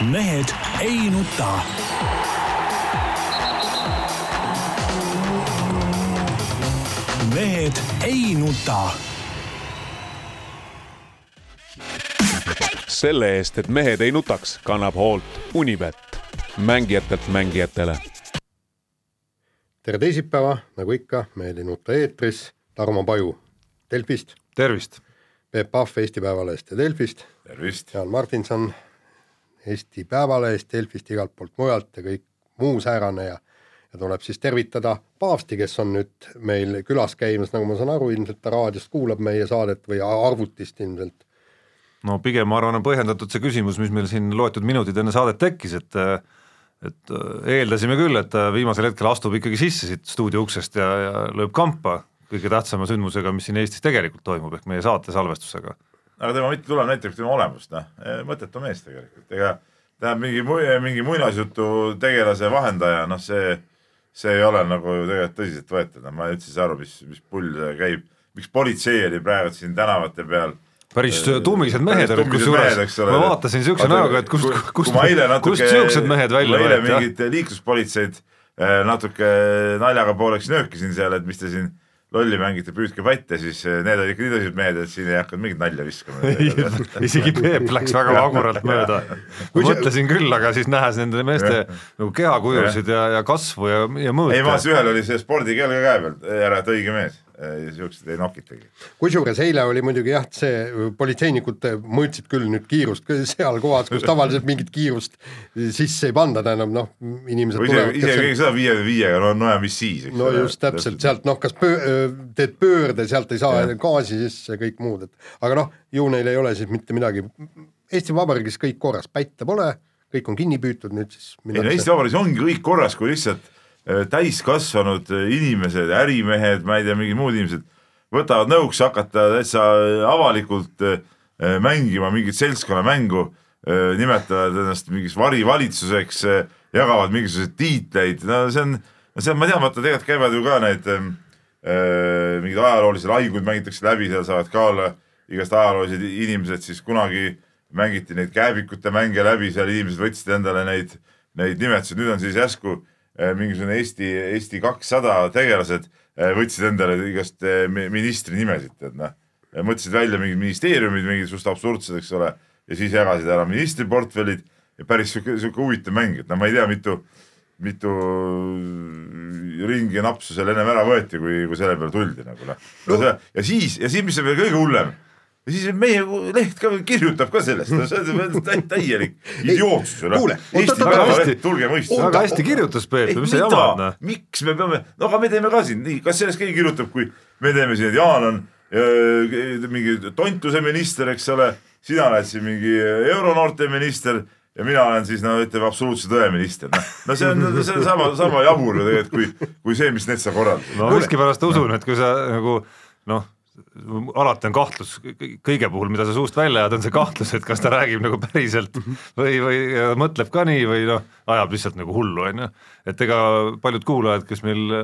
mehed ei nuta. mehed ei nuta. selle eest, et mehed ei nutaks, kannab hoolt Unibet, mängijatelt mängijatele. tere teisipäeva, nagu ikka, Mehed ei nuta eetris, Tarmo Paju Delfist, tervist! Peep Pahv Eesti Päevalehest ja Delfist, tervist! Jaan Martinson Eesti Päevalehest, Delfist, igalt poolt mujalt ja kõik muu säärane ja ja tuleb siis tervitada paavsti, kes on nüüd meil külas käimas, nagu ma saan aru, ilmselt ta raadiost kuulab meie saadet või arvutist ilmselt. no pigem ma arvan, on põhjendatud see küsimus, mis meil siin loetud minutid enne saadet tekkis, et et eeldasime küll, et ta viimasel hetkel astub ikkagi sisse siit stuudio uksest ja, ja lööb kampa kõige tähtsama sündmusega, mis siin Eestis tegelikult toimub, ehk meie saate salvestusega. Aga tema mittetulem näitab tema olemust, noh, mõttetu mees tegelikult, ega tähendab mingi, mingi muinasjutu tegelase vahendaja, noh, see see ei ole nagu tegelikult tõsiseltvõetav, no ma üldse ei saa aru, mis, mis pull käib, miks politsei oli praegu siin tänavate peal. Päris tuumised mehed olid kusjuures, ma vaatasin siukse näoga, et kust, kust, kust siuksed mehed välja võeti. mingid liikluspolitseid eh, natuke naljaga pooleks nöökisin seal, et mis te siin lolli mängite, püüdke patte, siis eh, need olid ikka nii tõsised mehed, et siin ei hakanud mingit nalja viskama. Isegi Peep läks väga vaguralt mööda. mõtlesin küll, aga siis nähes nende meeste nagu kehakujusid ja, ja kasvu ja, ja mõõte. ei, maas ühel oli see spordikeel ka käe peal, ära, et õige mees siukseid ei nokitagi. kusjuures eile oli muidugi jah, see politseinikud mõõtsid küll nüüd kiirust seal kohas, kus tavaliselt mingit kiirust sisse ei panda, tähendab noh, inimesed või isegi, isegi seda viie viiega, no, no ja mis siis, eks no ole. just täpselt, sealt noh, kas pöö, teed pöörde, sealt ei saa ja. gaasi sisse, kõik muud, et aga noh, ju neil ei ole siis mitte midagi. Eesti Vabariigis kõik korras, pätte pole, kõik on kinni püütud, nüüd siis. ei no Eesti Vabariigis ongi kõik korras, kui lihtsalt Äh, täiskasvanud äh, inimesed, ärimehed, ma ei tea, mingid muud inimesed võtavad nõuks hakata täitsa avalikult äh, mängima mingit seltskonnamängu, nimetavad ennast mingiks varivalitsuseks, jagavad mingisuguseid tiitleid, no see on, see on, ma tean, vaata tegelikult käivad ju ka need äh, mingid ajaloolised lahingud mängitakse läbi, seal saavad ka olla igast ajaloolised inimesed, siis kunagi mängiti neid kääbikute mänge läbi, seal inimesed võtsid endale neid, neid nimetusi, nüüd on siis järsku äh, Äh, mingisugune Eesti, Eesti kakssada tegelased äh, võtsid endale igast äh, ministri nimesid, tead noh. mõtlesid välja mingid ministeeriumid, mingid suht absurdsed, eks ole, ja siis jagasid ära ministriportfellid ja päris sihuke, sihuke huvitav mäng, et no ma ei tea, mitu, mitu ringi napsu seal ennem ära võeti, kui, kui selle peale tuldi nagu noh. ja siis, ja siis, mis on veel kõige hullem ja siis meie leht ka kirjutab ka sellest, see on täielik idiootsus ju noh. Eesti Päevaleht, tulge mõistma. väga hästi kirjutas Peep, mis sa jamad noh. miks me peame, no aga me teeme ka siin, nii, kas sellest keegi kirjutab, kui me teeme siin, et Jaan on äh, mingi tontuse minister, eks ole, sina oled siin mingi euronoorte minister ja mina olen siis no ütleme absoluutse tõe minister, noh. no see on, see on sama, sama jabur ju tegelikult, kui, kui see, mis need sa korraldad. no miskipärast usun, et kui sa nagu noh alati on kahtlus kõige puhul, mida sa suust välja ajad, on see kahtlus, et kas ta räägib nagu päriselt või, või mõtleb ka nii või noh, ajab lihtsalt nagu hullu, on ju. et ega paljud kuulajad, kes meil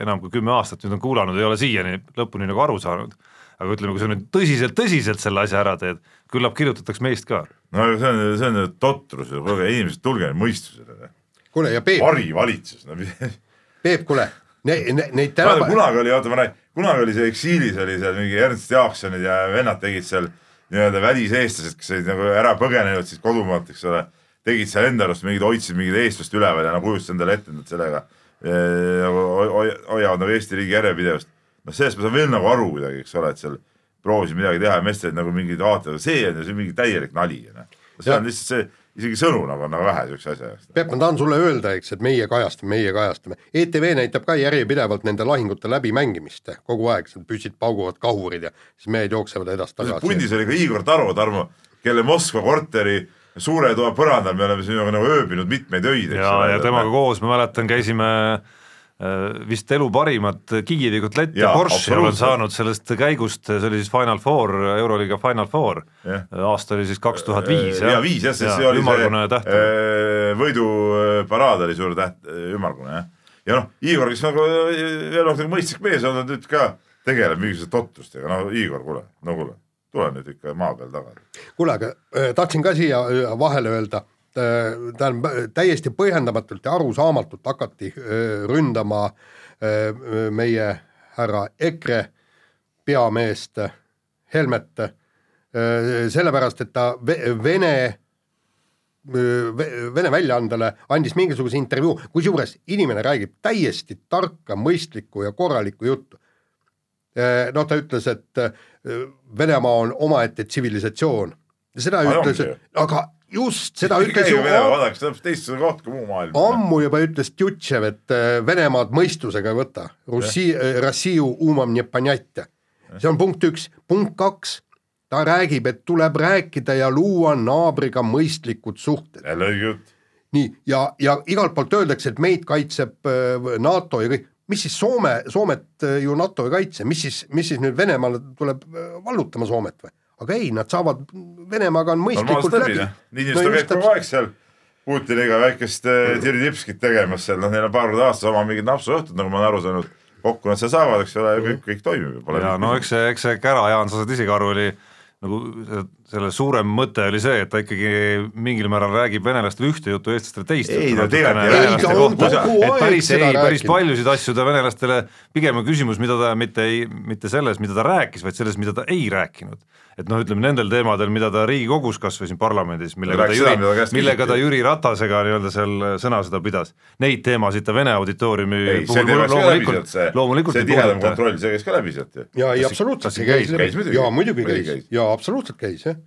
enam kui kümme aastat nüüd on kuulanud, ei ole siiani lõpuni nagu aru saanud. aga ütleme, kui sa nüüd tõsiselt-tõsiselt selle asja ära teed, küllap kirjutatakse meist ka. no see on, see on totrus, kuulge inimesed, tulge mõistusele. kuule ja Peep. varivalitsus no.. Peep, kuule ne-, ne-, neid tänapäeva. kunagi oli, oota ma räägin, kunagi oli see eksiilis oli seal mingi Ernst Jaaksonid ja vennad tegid seal nii-öelda väliseestlased, kes olid nagu ära põgenenud siis kodumaalt, eks ole. tegid seal enda arust mingid, hoidsid mingit eestlast üleval ja nagu kujutasid endale ette, et nad sellega nagu hoiavad nagu Eesti riigi järjepidevust. noh, sellest ma saan veel nagu aru kuidagi, eks ole, et seal proovisid midagi teha ja meestel nagu mingid vaated, see on ju see mingi täielik nali, noh. see on lihtsalt see isegi sõnu nagu on nagu vähe siukse asja jaoks. Peep, ma tahan sulle öelda, eks, et meie kajastame, meie kajastame. ETV näitab ka järjepidevalt nende lahingute läbimängimist kogu aeg, seal püssid pauguvad kahurid ja siis mehed jooksevad edasi-tagasi. pundis oli ka Igor Taro, Tarmo, kelle Moskva korteri suure toa põrandal me oleme sinuga nagu ööbinud mitmeid öid. ja, ja temaga koos, ma mäletan, käisime Äh, vist elu parimat Kiievi kotlet ja Porsche olen saanud sellest käigust, see oli siis Final Four, Euroliiga Final Four aasta oli siis kaks tuhat viis. ja viis jah, sest see oli see. Äh, võiduparaad oli suur täht, ümmargune jah. ja noh, Igor, kes nagu veel noh, nagu mõistlik mees on, nüüd ka tegeleb mingisuguste totrustega, no Igor, kuule, no kuule, tule nüüd ikka maa peal tagasi. kuule, aga äh, tahtsin ka siia vahele öelda tähendab täiesti põhjendamatult ja arusaamatult hakati öö, ründama öö, meie härra EKRE peameest Helmet öö, sellepärast, et ta ve- Vene Ve- Vene väljaandele andis mingisuguse intervjuu, kusjuures inimene räägib täiesti tarka, mõistlikku ja korralikku juttu. noh, ta ütles, et Venemaa on omaette tsivilisatsioon. seda ütles aga just, seda ütles ju vaadake, see on teistsugune koht kui muu maailm. ammu juba ütles Tjutšev, et eh, Venemaad mõistusega ei võta. Russi-, Rossiju umam ne ponjatja. see on punkt üks, punkt kaks ta räägib, et tuleb rääkida ja luua naabriga mõistlikud suhted. jälle õige jutt. nii, ja, ja igalt poolt öeldakse, et meid kaitseb äh, NATO ja kõik, mis siis Soome, Soomet äh, ju NATO ei kaitse, mis siis, mis siis nüüd Venemaale tuleb äh, vallutama Soomet või? Aga ei, nad saavad, Venemaaga on mõistlikult läbi, noh. Niinistö käib kogu aeg seal Putiniga väikest äh, tiritipskit tegemas seal, noh, neil on paar korda aastas oma mingid napsuõhtud, nagu ma olen aru saanud. kokku nad seal saavad, eks ole, kõik, kõik toimib. ja no eks see, eks see Kära Jaan, sa saad isegi aru, oli nagu selle suurem mõte oli see, et ta ikkagi mingil määral räägib venelastele ühte juttu, eestlastele teist Ei, juttu päris, seda ei, päris paljusid asju ta venelastele, pigem on küsimus, mida ta mitte ei, mitte selles, mida ta rääkis, vaid selles, mida ta ei rääkinud. et noh, ütleme nendel teemadel, mida ta Riigikogus kas või siin parlamendis, millega ta Jüri, millega ta. Jüri Ratasega nii-öelda seal sõnasõda pidas, neid teemasid ta Vene auditooriumi ei, see puhul loomulikult loomulikult see ei tihedam kontroll, see käis ka läbi sealt ju. ja, ei absoluutselt see käis? läbi muidugi. jaa, muidugi käis jaa, absoluutselt käis jah.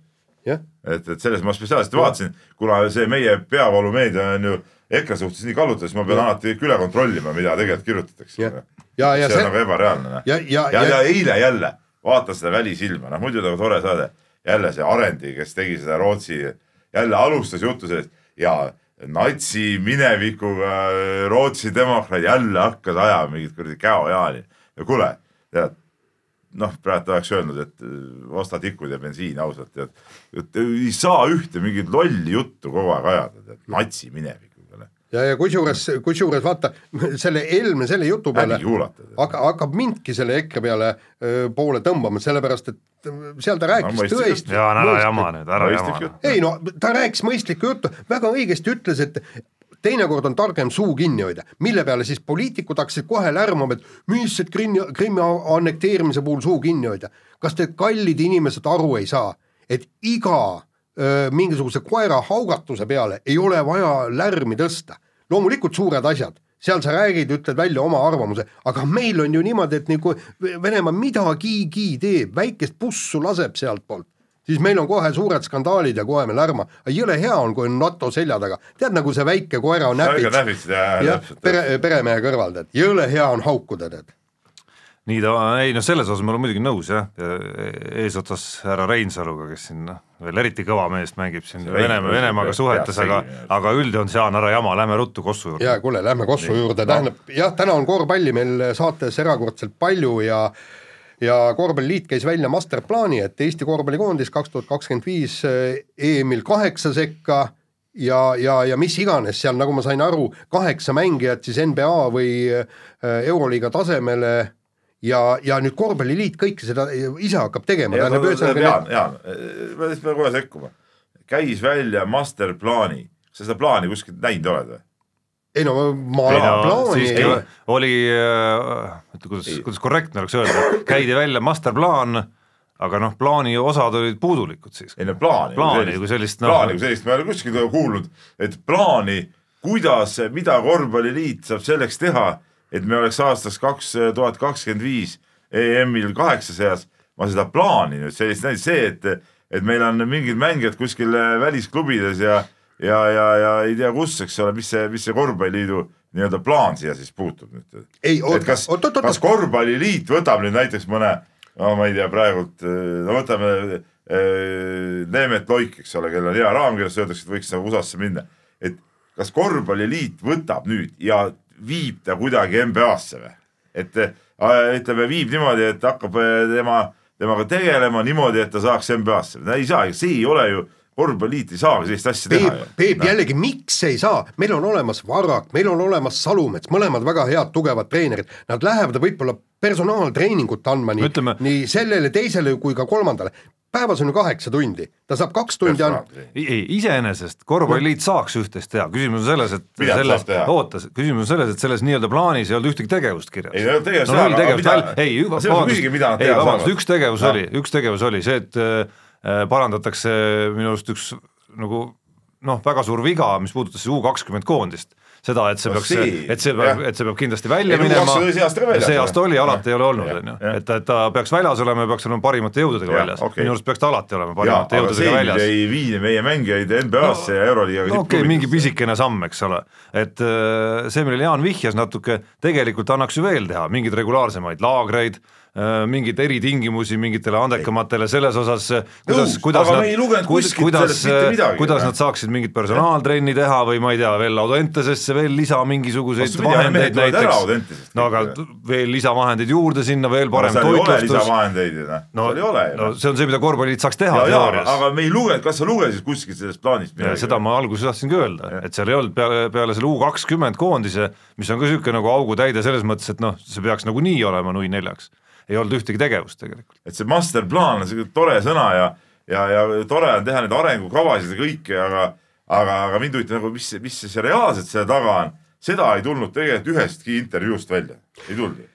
et, et selles ma spetsiaalselt vaatasin, kuna see meie peavoolumeedia on ju EKRE suhtes nii kallutatud, siis ma pean alati üle kontrollima, mida tegelikult kirjutatakse Jah.. ja, ja see on see nagu ebareaalne. noh. ja, ja, ja, ja ja eile jälle vaatan seda Välisilma, noh muidu nagu tore saade, jälle see Arendi, kes tegi seda Rootsi, jälle alustas juttu sellest ja natsi minevikuga Rootsi demokraat jälle hakkas ajama mingit kuradi käojaani. ja kuule, tead, noh, praegu oleks öelnud, et äh, osta tikud ja bensiini ausalt, tead, et ei saa ühte mingit lolli juttu kogu aeg ajada, tead, natsi minevikuga. ja, ja kusjuures, kusjuures vaata selle Helme selle jutu peale häbi kuulata. hakka, hakkab mindki selle EKRE peale öö, poole tõmbama, sellepärast et öö, seal ta rääkis no, tõesti. jaa, ära jama nüüd, ära jama ei no ta rääkis mõistlikku juttu, väga õigesti ütles, et teinekord on targem suu kinni hoida, mille peale siis poliitikud hakkasid kohe lärmama, et mis, et Krimmi, Krimmi annekteerimise puhul suu kinni hoida. kas te kallid inimesed aru ei saa, et iga öö, mingisuguse koera haugatuse peale ei ole vaja lärmi tõsta. loomulikult suured asjad, seal sa räägid, ütled välja oma arvamuse, aga meil on ju niimoodi, et nagu Venemaa midagigi teeb, väikest pussu laseb sealtpoolt siis meil on kohe suured skandaalid ja kohe me lärma. jõle hea on, kui on NATO selja taga, tead nagu see väike koera on näpits, näpits ja jah, pere, peremehe kõrval tead, jõle hea on haukuda tead. nii ta, ei noh, selles osas ma olen muidugi nõus jah, eesotsas härra Reinsaluga, kes siin noh, veel eriti kõva meest mängib siin See Venemaa, Venemaaga suhetes, aga aga üldjoon, Jaan, ära jama, lähme ruttu Kossu juurde. ja kuule, lähme Kossu juurde, tähendab jah, täna on korvpalli meil saates erakordselt palju ja ja korvpalliliit käis välja masterplaani, et Eesti korvpallikoondis kaks tuhat kakskümmend viis EM-il kaheksa sekka ja, ja, ja mis iganes seal, nagu ma sain aru, kaheksa mängijat siis NBA või äh, Euroliiga tasemele ja, ja nüüd korvpalliliit kõike seda ise hakkab tegema, Jaan, Jaan, ma lihtsalt pean kohe sekkuma. käis välja masterplaani, sa seda plaani kuskilt näinud oled või? Ei no ma ei no plaani ei oli, oota kuidas, kuidas korrektne oleks öelda, käidi välja masterplaan, aga noh, plaani osad olid puudulikud siis. ei no plaani. Plaani kui sellist, noh- plaani kui sellist, ma ei ole kuskilt kuulnud, et plaani, kuidas, mida korvpalliliit saab selleks teha, et me oleks aastaks kaks tuhat kakskümmend viis EM-il kaheksa seas, ma seda plaani nüüd sellist näinud, see, et, et meil on mingid mängijad kuskil välisklubides ja ja, ja, ja ei tea kus, eks ole, mis see, mis see korvpalliliidu nii-öelda plaan siia siis puutub nüüd. ei oot, kas, oot, oot, kas korvpalliliit võtab nüüd näiteks mõne, no ma ei tea, praegult, no võtame äh, Neemet Loik, eks ole, kellel on hea raamkirjas, öeldakse, et võiks nagu USA-sse minna. et kas korvpalliliit võtab nüüd ja viib ta kuidagi NBA-sse või? et äh, ütleme, viib niimoodi, et hakkab äh, tema, temaga tegelema niimoodi, et ta saaks NBA-sse, ei saa, see ei ole ju, korvpalliliit ei saagi sellist asja teha Peep, Peep jällegi, miks ei saa, meil on olemas Varrak, meil on olemas Salumets, mõlemad väga head tugevad treenerid, nad lähevad võib-olla personaaltreeningut andma nii Ütleme-, nii sellele, teisele kui ka kolmandale. päevas on ju kaheksa tundi, ta saab kaks tundi ainult, ei, ei iseenesest korvpalliliit saaks üht-teist teha, küsimus on selles, et Mida selles oota, küsimus on selles, et selles nii-öelda plaanis ei olnud ühtegi tegevust kirjas. Ei, ei olnud tegevust no null aga tegevust ei, ei vabandust, üks tegevus Noh. oli, üks tegevus oli see, et äh, parandatakse minu arust üks nagu noh, väga suur viga, mis puudutas U kakskümmend koondist. Seda, et see No peaks et see peab, et see peab kindlasti välja Ei, no minema. see aasta oli, alati ei ole olnud, on ju, et, et ta peaks väljas olema ja peaks olema parimate jõududega Jah, väljas. okei. minu arust peaks ta alati olema parimate see jõududega väljas. ei vii meie mängijaid NBA-sse ja Euroliigaga no okei okay,, mingi pisikene samm, eks ole, et äh, see, millele Jaan vihjas natuke, tegelikult annaks ju veel teha mingeid regulaarsemaid laagreid, mingeid eritingimusi mingitele andekamatele selles osas, kuidas Nõus,, kuidas lugenud kuskilt kuidas mitte, midagi, kuidas nad saaksid mingit personaaltrenni teha või ma ei tea, veel Audentesesse veel lisa mingisuguseid mehed vahendeid näiteks. No aga veel lisavahendeid juurde sinna, veel parem ole toitlustus, no, no see on see, mida korvpalliliit saaks teha teoorias. aga me ei lugenud, kas sa lugesid kuskilt sellest plaanist midagi? seda ma alguses tahtsingi öelda, et seal ei olnud peale, peale selle U kakskümmend koondise, mis on ka niisugune nagu augutäide selles mõttes, et noh, see peaks nagunii olema nui neljaks. Ei olnud ühtegi tegevust tegelikult. et see masterplaan on siuke tore sõna ja, ja, ja tore on teha neid arengukavasid ja kõike, aga, aga, aga mind huvitab nagu, mis, mis see reaalselt selle taga on. seda ei tulnud tegelikult ühestki intervjuust välja, ei tulnud ju.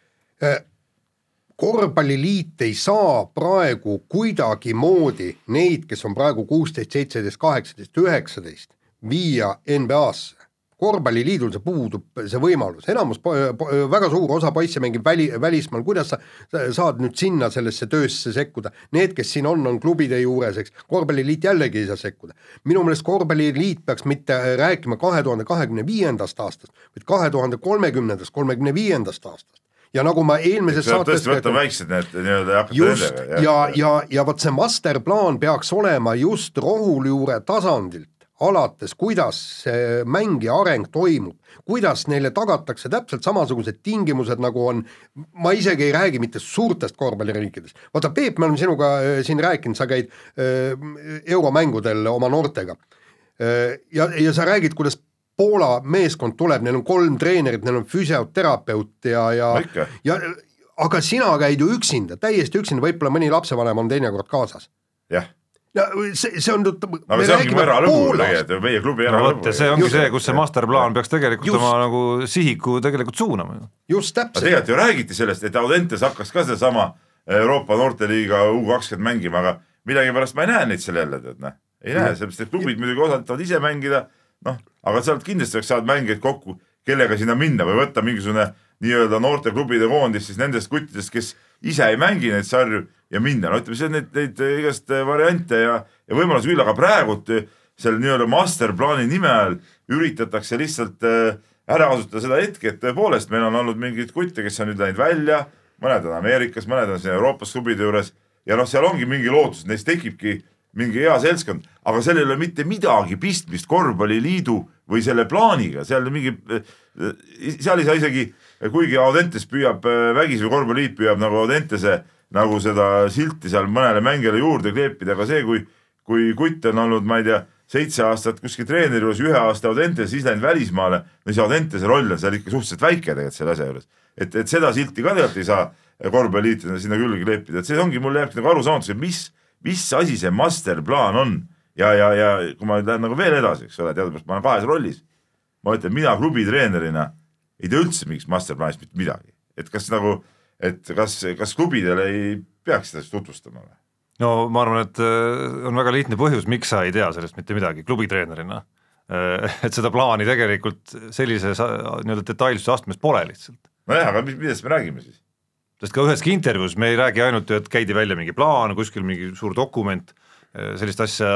korvpalliliit ei saa praegu kuidagimoodi neid, kes on praegu kuusteist, seitseteist, kaheksateist, üheksateist, viia NBA-sse. Korvpalliliidul see puudub, see võimalus, enamus, väga suur osa poisse mängib väli, välismaal, kuidas sa sa saad nüüd sinna sellesse töösse sekkuda, need, kes siin on, on klubide juures, eks, korvpalliliit jällegi ei saa sekkuda. minu meelest korvpalliliit peaks mitte rääkima kahe tuhande kahekümne viiendast aastast, vaid kahe tuhande kolmekümnendast, kolmekümne viiendast aastast. ja nagu ma eelmises saates võtta väiksed need nii-öelda ja just nendega. ja, ja, ja vot see masterplaan peaks olema just rohujuure tasandilt alates, kuidas see mängija areng toimub, kuidas neile tagatakse täpselt samasugused tingimused, nagu on, ma isegi ei räägi mitte suurtest korvpalliriikidest, vaata Peep, me oleme sinuga äh, siin rääkinud, sa käid äh, euromängudel oma noortega äh, ja, ja sa räägid, kuidas Poola meeskond tuleb, neil on kolm treenerit, neil on füsioterapeut ja, ja ikka. ja aga sina käid ju üksinda, täiesti üksinda, võib-olla mõni lapsevanem on teinekord kaasas. jah, ja see, see on. aga see ongi mu eralõbu tegelikult, meie klubi no vot, eralõbu. see ongi Just. see, kus see masterplaan peaks tegelikult Just. oma nagu sihiku tegelikult suunama ju. just aga täpselt, tegelikult ju räägiti sellest, et Audentes hakkas ka sedasama Euroopa noorteliiga U kakskümmend mängima, aga millegipärast ma ei näe neid seal jälle, tead noh. ei näe, sellepärast et klubid muidugi osad tahavad ise mängida, noh, aga sealt kindlasti oleks saanud mängijaid kokku, kellega sinna minna või võtta mingisugune nii-öelda noorteklubide koondis siis nendest kuttidest, kes ise ei mängi neid sarju ja minna, no ütleme, see on neid, neid igast variante ja, ja võimalusi küll, aga praegult selle nii-öelda masterplaani nime all üritatakse lihtsalt äh, ära kasutada seda hetke, et tõepoolest meil on olnud mingeid kutte, kes on nüüd läinud välja, mõned on Ameerikas, mõned on siin Euroopas klubide juures ja noh, seal ongi mingi lootus, neist tekibki mingi hea seltskond, aga sellel ei ole mitte midagi pistmist korvpalliliidu või selle plaaniga, seal mingi, seal ei saa isegi, kuigi Audentes püüab äh, vägisi korvpalliliit püüab nagu Audentese nagu seda silti seal mõnele mängijale juurde kleepida, aga see, kui, kui kutt on olnud, ma ei tea, seitse aastat kuskil treeneri juures, ühe aasta Audentes, siis läinud välismaale, no see Audentese roll on seal ikka suhteliselt väike tegelikult selle asja juures. et, et seda silti ka tegelikult ei saa korvpalliliit sinna külge kleepida, et see ongi, mul jääbki nagu arusaamatuks, et mis, mis asi see masterplaan on ja, ja, ja kui ma lähen nagu veel edasi, eks ole, teadupärast ma olen kahes rollis. ma ütlen, mina klubi treenerina ei tea üldse mingist masterplaanist mitte midagi, et kas nagu, et kas, kas klubidele ei peaks seda siis tutvustama või? no ma arvan, et äh, on väga lihtne põhjus, miks sa ei tea sellest mitte midagi klubitreenerina. et seda plaani tegelikult sellises äh, nii-öelda detailsuse astmes pole lihtsalt. nojah, aga mis, millest me räägime siis? sest ka üheski intervjuus me ei räägi ainult ju, et käidi välja mingi plaan, kuskil mingi suur dokument, sellist asja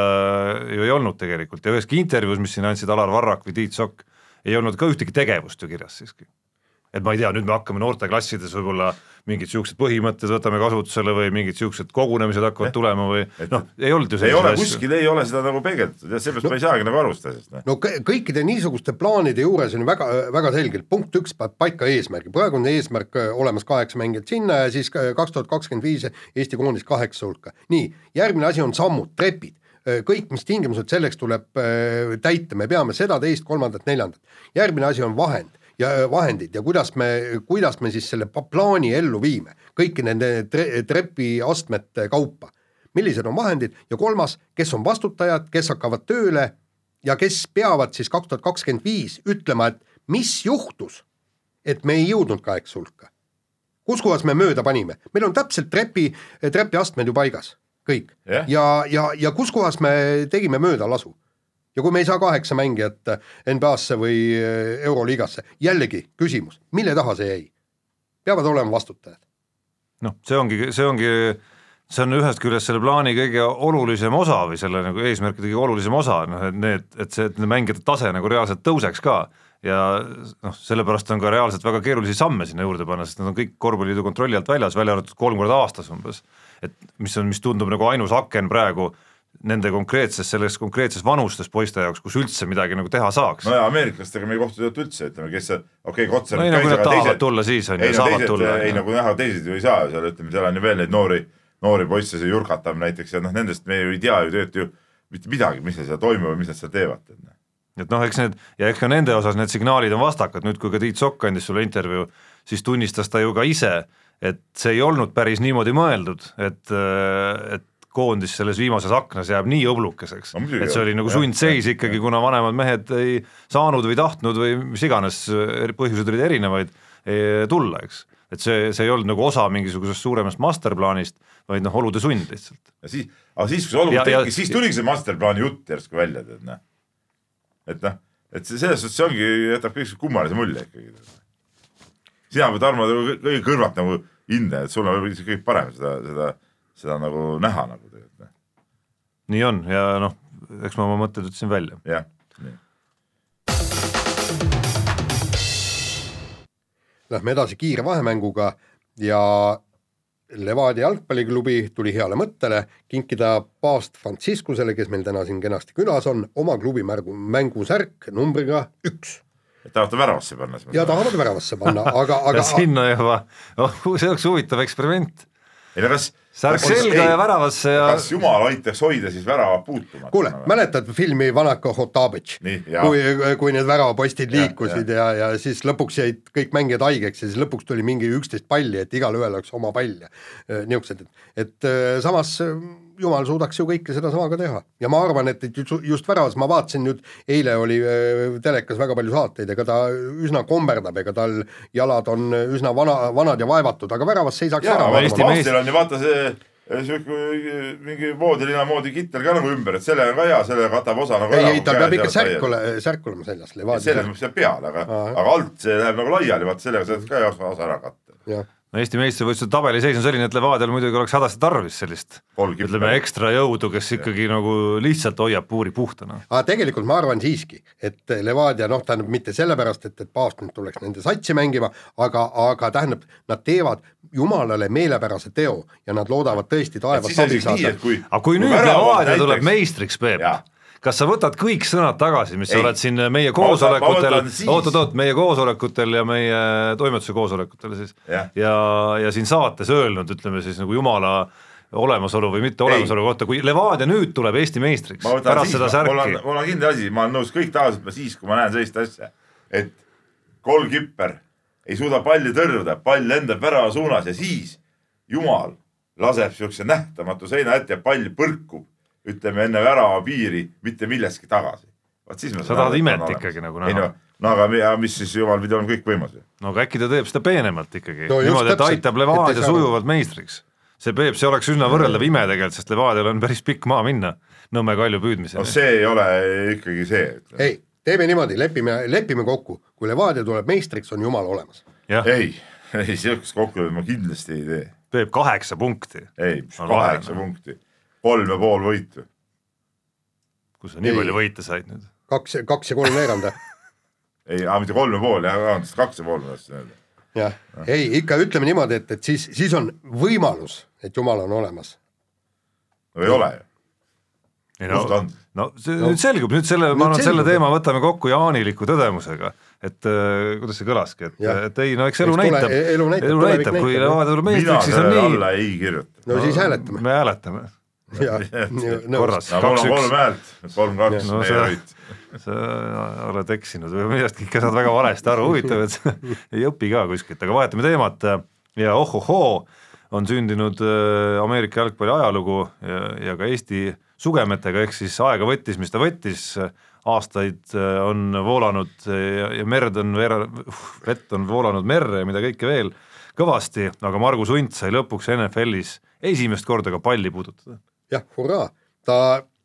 ju ei olnud tegelikult ja üheski intervjuus, mis siin andsid Alar Varrak või Tiit Sokk, ei olnud ka ühtegi tegevust ju kirjas siiski. Et ma ei tea, nüüd me hakkame noorteklassides võib-olla mingid siuksed põhimõtted võtame kasutusele või mingid siuksed kogunemised hakkavad tulema või noh, ei olnud ju ei ole, asju. kuskil ei ole seda nagu peegeldatud ja seepärast no. ma ei saagi nagu aru sellest. no kõ- kõikide niisuguste plaanide juures on väga, väga selgelt, punkt üks paneb paika eesmärgi, praegu on eesmärk äh, olemas kaheksa mängijat sinna ja siis kaks tuhat kakskümmend viis Eesti koondis kaheksa hulka. nii, järgmine asi on sammud, trepid, kõik, mis tingimused selleks tuleb äh, täita, me peame seda, teist, kolmandat, neljandat. järgmine asi on vahend ja vahendid ja kuidas me, kuidas me siis selle plaani ellu viime, kõiki nende tre, trepiastmete kaupa millised on vahendid ja kolmas, kes on vastutajad, kes hakkavad tööle ja kes peavad siis kaks tuhat kakskümmend viis ütlema, et mis juhtus, et me ei jõudnud kaheksa hulka. kus kohas me mööda panime, meil on täpselt trepi, trepiastmed ju paigas, kõik Jah. ja, ja, ja kus kohas me tegime möödalasu ja kui me ei saa kaheksa mängijat NBA-sse või äh, Euroliigasse, jällegi küsimus, mille taha see jäi? peavad olema vastutajad. noh, see ongi, see ongi, see on ühest küljest selle plaani kõige olulisem osa või selle nagu eesmärkide kõige olulisem osa, noh et need, et see, et nende mängijate tase nagu reaalselt tõuseks ka ja noh, sellepärast on ka reaalselt väga keerulisi samme sinna juurde panna, sest nad on kõik korvpalliliidu kontrolli alt väljas, välja arvatud kolm korda aastas umbes. et mis on, mis tundub nagu ainus aken praegu nende konkreetses, selles konkreetses vanustes poiste jaoks, kus üldse midagi nagu teha saaks. no ja ameeriklastega me ei kohtu tegelikult üldse, ütleme, kes okei okay,, Kotsar no ei no kui nad tahavad tulla, siis on ju, saavad teised, tulla. ei no kui näha, teised ju ei saa seal, ütleme, seal on ju veel neid noori, noori poisse, see Jurkatam näiteks ja noh, nendest me ju ei tea ju tegelikult ju mitte midagi, mis neil seal toimub ja mis nad seal teevad. noh. et noh, eks need ja eks ka nende osas need signaalid on vastakad, nüüd kui ka Tiit Sokk andis sulle intervjuu, siis tunnistas ta ju ka ise, et see ei olnud päris niimoodi mõeldud, et, et koondis selles viimases aknas jääb nii õblukeseks No et see oli nagu sundseis ikkagi, kuna vanemad mehed ei saanud või tahtnud või mis iganes, põhjused olid erinevaid, tulla, eks. et see, see ei olnud nagu osa mingisugusest suuremast masterplaanist, vaid noh, olude sund lihtsalt. ja siis, aga siis, kui see olukord tekkis, siis tuligi see masterplaani jutt järsku välja, tead noh. et noh, et see selles suhtes see ongi, jätab kõik kummalise mulje ikkagi. sina pead Tarmo kõige kõrvalt nagu hinda, et sul on võib-olla isegi kõik parem seda, seda, seda nagu näha nagu tegelikult, nii on ja noh, eks ma oma mõtted ütlesin välja. jah. Lähme edasi kiire vahemänguga ja Levadia jalgpalliklubi tuli heale mõttele kinkida paavst Franciscusele, kes meil täna siin kenasti külas on, oma klubi märgu, mängusärk numbriga üks et tahate väravasse panna siis? ja tahavad väravasse panna, aga, ja aga sinna juba, oh see oleks huvitav eksperiment. ei no kas. Särk selga ja väravasse ja. kas jumal aitaks hoida siis värava puutumata? kuule, mäletad filmi Vanako Hotabitš, kui, kui need väravapostid liikusid ja, ja, ja siis lõpuks jäid kõik mängijad haigeks ja siis lõpuks tuli mingi üksteist palli, et igalühel oleks oma pall ja niisugused, et, et äh, samas äh, jumal suudaks ju kõike sedasama ka teha. Ja ma arvan, et, et ju- just väravas, ma vaatasin nüüd, eile oli äh, telekas väga palju saateid, ega ta üsna komberdab, ega tal jalad on üsna vana, vanad ja vaevatud, aga väravas seisaks jaa, ära Paavstil on ju vaata see sihuke mingi voodilina moodi kittel ka nagu ümber, et sellega on ka hea, sellega katab osa nagu ei, ei käed peab ikka särk ole, särk olema seljas, selles mõttes jääb peale, aga, aga alt see läheb nagu laiali, vaata sellega saad ka osa ära katta. No Eesti meistrivõistluste tabeliseis on selline, et Levadial muidugi oleks hädasti tarvis sellist kippi. ütleme ekstra jõudu, kes ikkagi nagu lihtsalt hoiab puuri puhtana. aga tegelikult ma arvan siiski, et Levadia noh, tähendab mitte sellepärast, et, et Paavst nüüd tuleks nende satsi mängima, aga, aga tähendab, nad teevad jumalale meelepärase teo ja nad loodavad tõesti on abi saada et kui aga kui nüüd Levadia tuleb meistriks, Peep. Kas sa võtad kõik sõnad tagasi, mis sa Ei. oled siin meie koosolekutel oot-oot-oot, meie koosolekutel ja meie toimetuse koosolekutel siis. Jah. ja, ja siin saates öelnud, ütleme siis nagu jumala olemasolu või mitte olemasolu kohta, kui Levadia nüüd tuleb Eesti meistriks pärast siis, seda mul on särki,, mul on kindel asi, ma olen nõus kõik tagasi võtma siis, kui ma näen sellist asja, et kolmkipper ei suuda palli tõrjuda, pall lendab värava suunas ja siis jumal laseb siukse nähtamatu seina ette ja pall põrkub, ütleme enne värava piiri mitte millestki tagasi. vot siis ma Sa tahad imet ikkagi nagu näha. ei no, no aga aga mis siis jumal pidi olema kõik võimas ju. no aga äkki ta teeb seda peenemalt ikkagi No no, niimoodi, et aitab Levadia sujuvalt meistriks. see Peep, see oleks üsna võrreldav ime tegelikult, sest Levadial on päris pikk maa minna Nõmme kalju no püüdmiseni. see ei ole ikkagi see. ei, teeme niimoodi, lepime, lepime kokku, kui Levadia tuleb meistriks, on jumal olemas. ei, ei sihukest kokkulepet ma kindlasti ei tee. Peep kaheksa punkti, ei, kaheksa punkti, kolm ja pool võitu. kus sa nii Ei. palju võite said nüüd? kaks, kaks ja kolm veerand ei, aga mitte kolm ja pool, jah, vabandust, kaks ja pool ma tahtsin öelda. jah, ei ikka ütleme niimoodi, et, et siis, siis on võimalus, et jumal on olemas. no ei ole ju. ei on? no see no, nüüd selgub, nüüd selle, ma arvan, selle teema võtame kokku jaaniliku tõdemusega, et äh, kuidas see kõlaski, et, et ei no eks elu Eks näitab, elu näitab, elu näitab, kui. Levadia tuleb mina meistriks, siis on nii, alla ei kirjuta. no siis hääletame. me hääletame ja. Korras, kolm häält, kolm-kaks No no, see- võit. sa oled eksinud või millestki ikka saad väga valesti aru, huvitav, et sa ei õpi ka kuskilt, aga vahetame teemat. Ja ohohoo, on sündinud äh, Ameerika jalgpalli ajalugu ja, ja ka Eesti sugemetega, ehk siis aega võttis, mis ta võttis, aastaid äh, on voolanud ja, ja merd on veera-, vett on voolanud merre ja mida kõike veel, kõvasti, aga Margus Unt sai lõpuks NFL-is esimest korda ka palli puudutada. Jah, hurraa, ta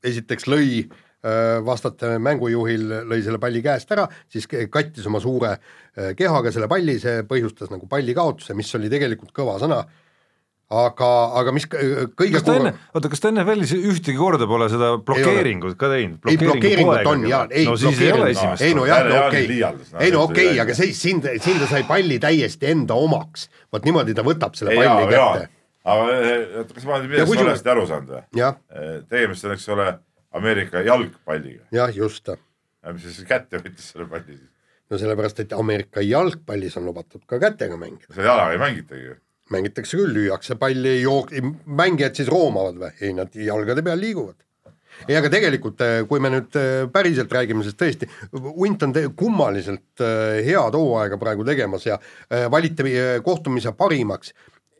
esiteks lõi äh, vastata mängujuhil lõi selle palli käest ära, siis kattis oma suure äh, kehaga selle palli, see põhjustas nagu pallikaotuse, mis oli tegelikult kõva sõna. Aga, aga mis kõige kas ta enne, oota, kas ta NFL-is ühtegi korda pole seda blokeeringut ka teinud? ei, blokeeringut on jaa, ei no ole esimest ei no jah, no okei. okay., ei no okei okay,, aga see, siin, siin ta sai palli täiesti enda omaks, vot niimoodi ta võtab selle palli jaa, kätte. Aga eh, kas ma olen millestki valesti aru saanud või? Eh, tegemist on, eks ole, Ameerika jalgpalliga. jah, just. mis siis kätte võttis selle palli siis? no sellepärast, et Ameerika jalgpallis on lubatud ka kätega mängida. seda jalaga ei mängitagi ju mängitakse küll, lüüakse palli, jook-, mängijad siis roomavad või? ei, nad jalgade peal liiguvad. ei, aga tegelikult, kui me nüüd päriselt räägime, siis tõesti, hunt on kummaliselt head hooaega praegu tegemas ja valiti kohtumise parimaks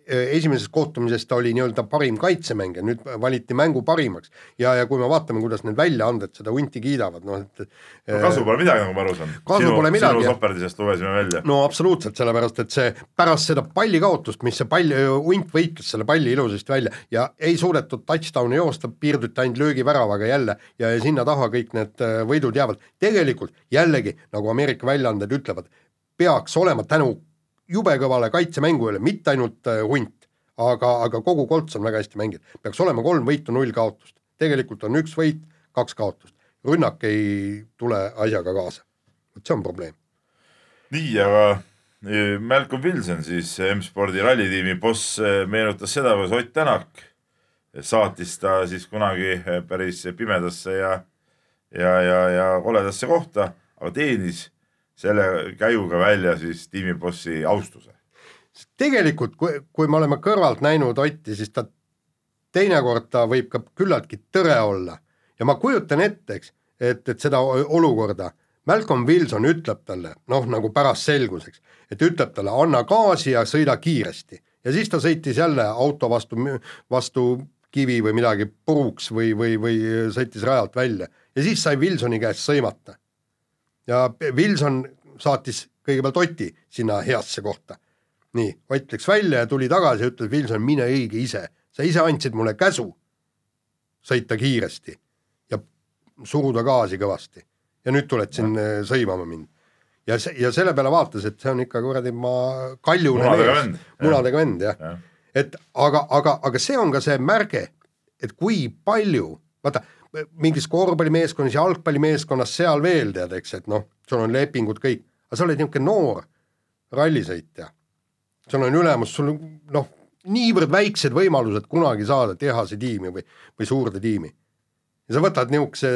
esimesest kohtumisest ta oli nii-öelda parim kaitsemängija, nüüd valiti mängu parimaks. ja, ja kui me vaatame, kuidas need väljaanded seda hunti kiidavad, noh et no äh, kasu pole midagi, nagu ma aru saan. kasu pole midagi. sinu soperdisest lugesime välja. no absoluutselt, sellepärast et see pärast seda palli kaotust, mis see pall, hunt võitles selle palli ilusasti välja ja ei suudetud touchdown'i joosta, piirduti ainult löögiväravaga jälle ja, ja sinna taha kõik need äh, võidud jäävad. tegelikult jällegi, nagu Ameerika väljaanded ütlevad, peaks olema tänu jube kõvale kaitsemängujale, mitte ainult äh, hunt, aga, aga kogu kolts on väga hästi mänginud. peaks olema kolm võitu, null kaotust. tegelikult on üks võit, kaks kaotust. rünnak ei tule asjaga kaasa. vot see on probleem. nii, aga e, Malcolm Wilson siis M-spordi rallitiimi boss meenutas seda, kuidas Ott Tänak saatis ta siis kunagi päris pimedasse ja, ja, ja, ja koledasse kohta, aga teenis selle käiguga välja siis tiimibossi austuse. tegelikult, kui, kui me oleme kõrvalt näinud Otti, siis ta teinekord ta võib ka küllaltki tõre olla ja ma kujutan ette, eks, et, et seda olukorda Malcolm Wilson ütleb talle, noh, nagu pärast selgus, eks, et ütleb talle, anna gaasi ja sõida kiiresti. ja siis ta sõitis jälle auto vastu, vastu kivi või midagi puruks või, või, või sõitis rajalt välja ja siis sai Wilsoni käest sõimata ja Wilson saatis kõigepealt Oti sinna heasse kohta. nii, Ott läks välja ja tuli tagasi ja ütles, Wilson, mine õige ise, sa ise andsid mulle käsu sõita kiiresti ja suruda gaasi kõvasti. ja nüüd tuled siin ja. Äh, sõimama mind. ja see, ja selle peale vaatas, et see on ikka kuradi ma kaljune munadega vend, munadega vend jah ja. ja.. et aga, aga, aga see on ka see märge, et kui palju, vaata mingis korvpallimeeskonnas, jalgpallimeeskonnas, seal veel tead, eks, et noh, sul on lepingud kõik, aga sa oled niisugune noor rallisõitja. sul on ülemus, sul on noh, niivõrd väiksed võimalused kunagi saada tehase tiimi või, või suurde tiimi. ja sa võtad niisuguse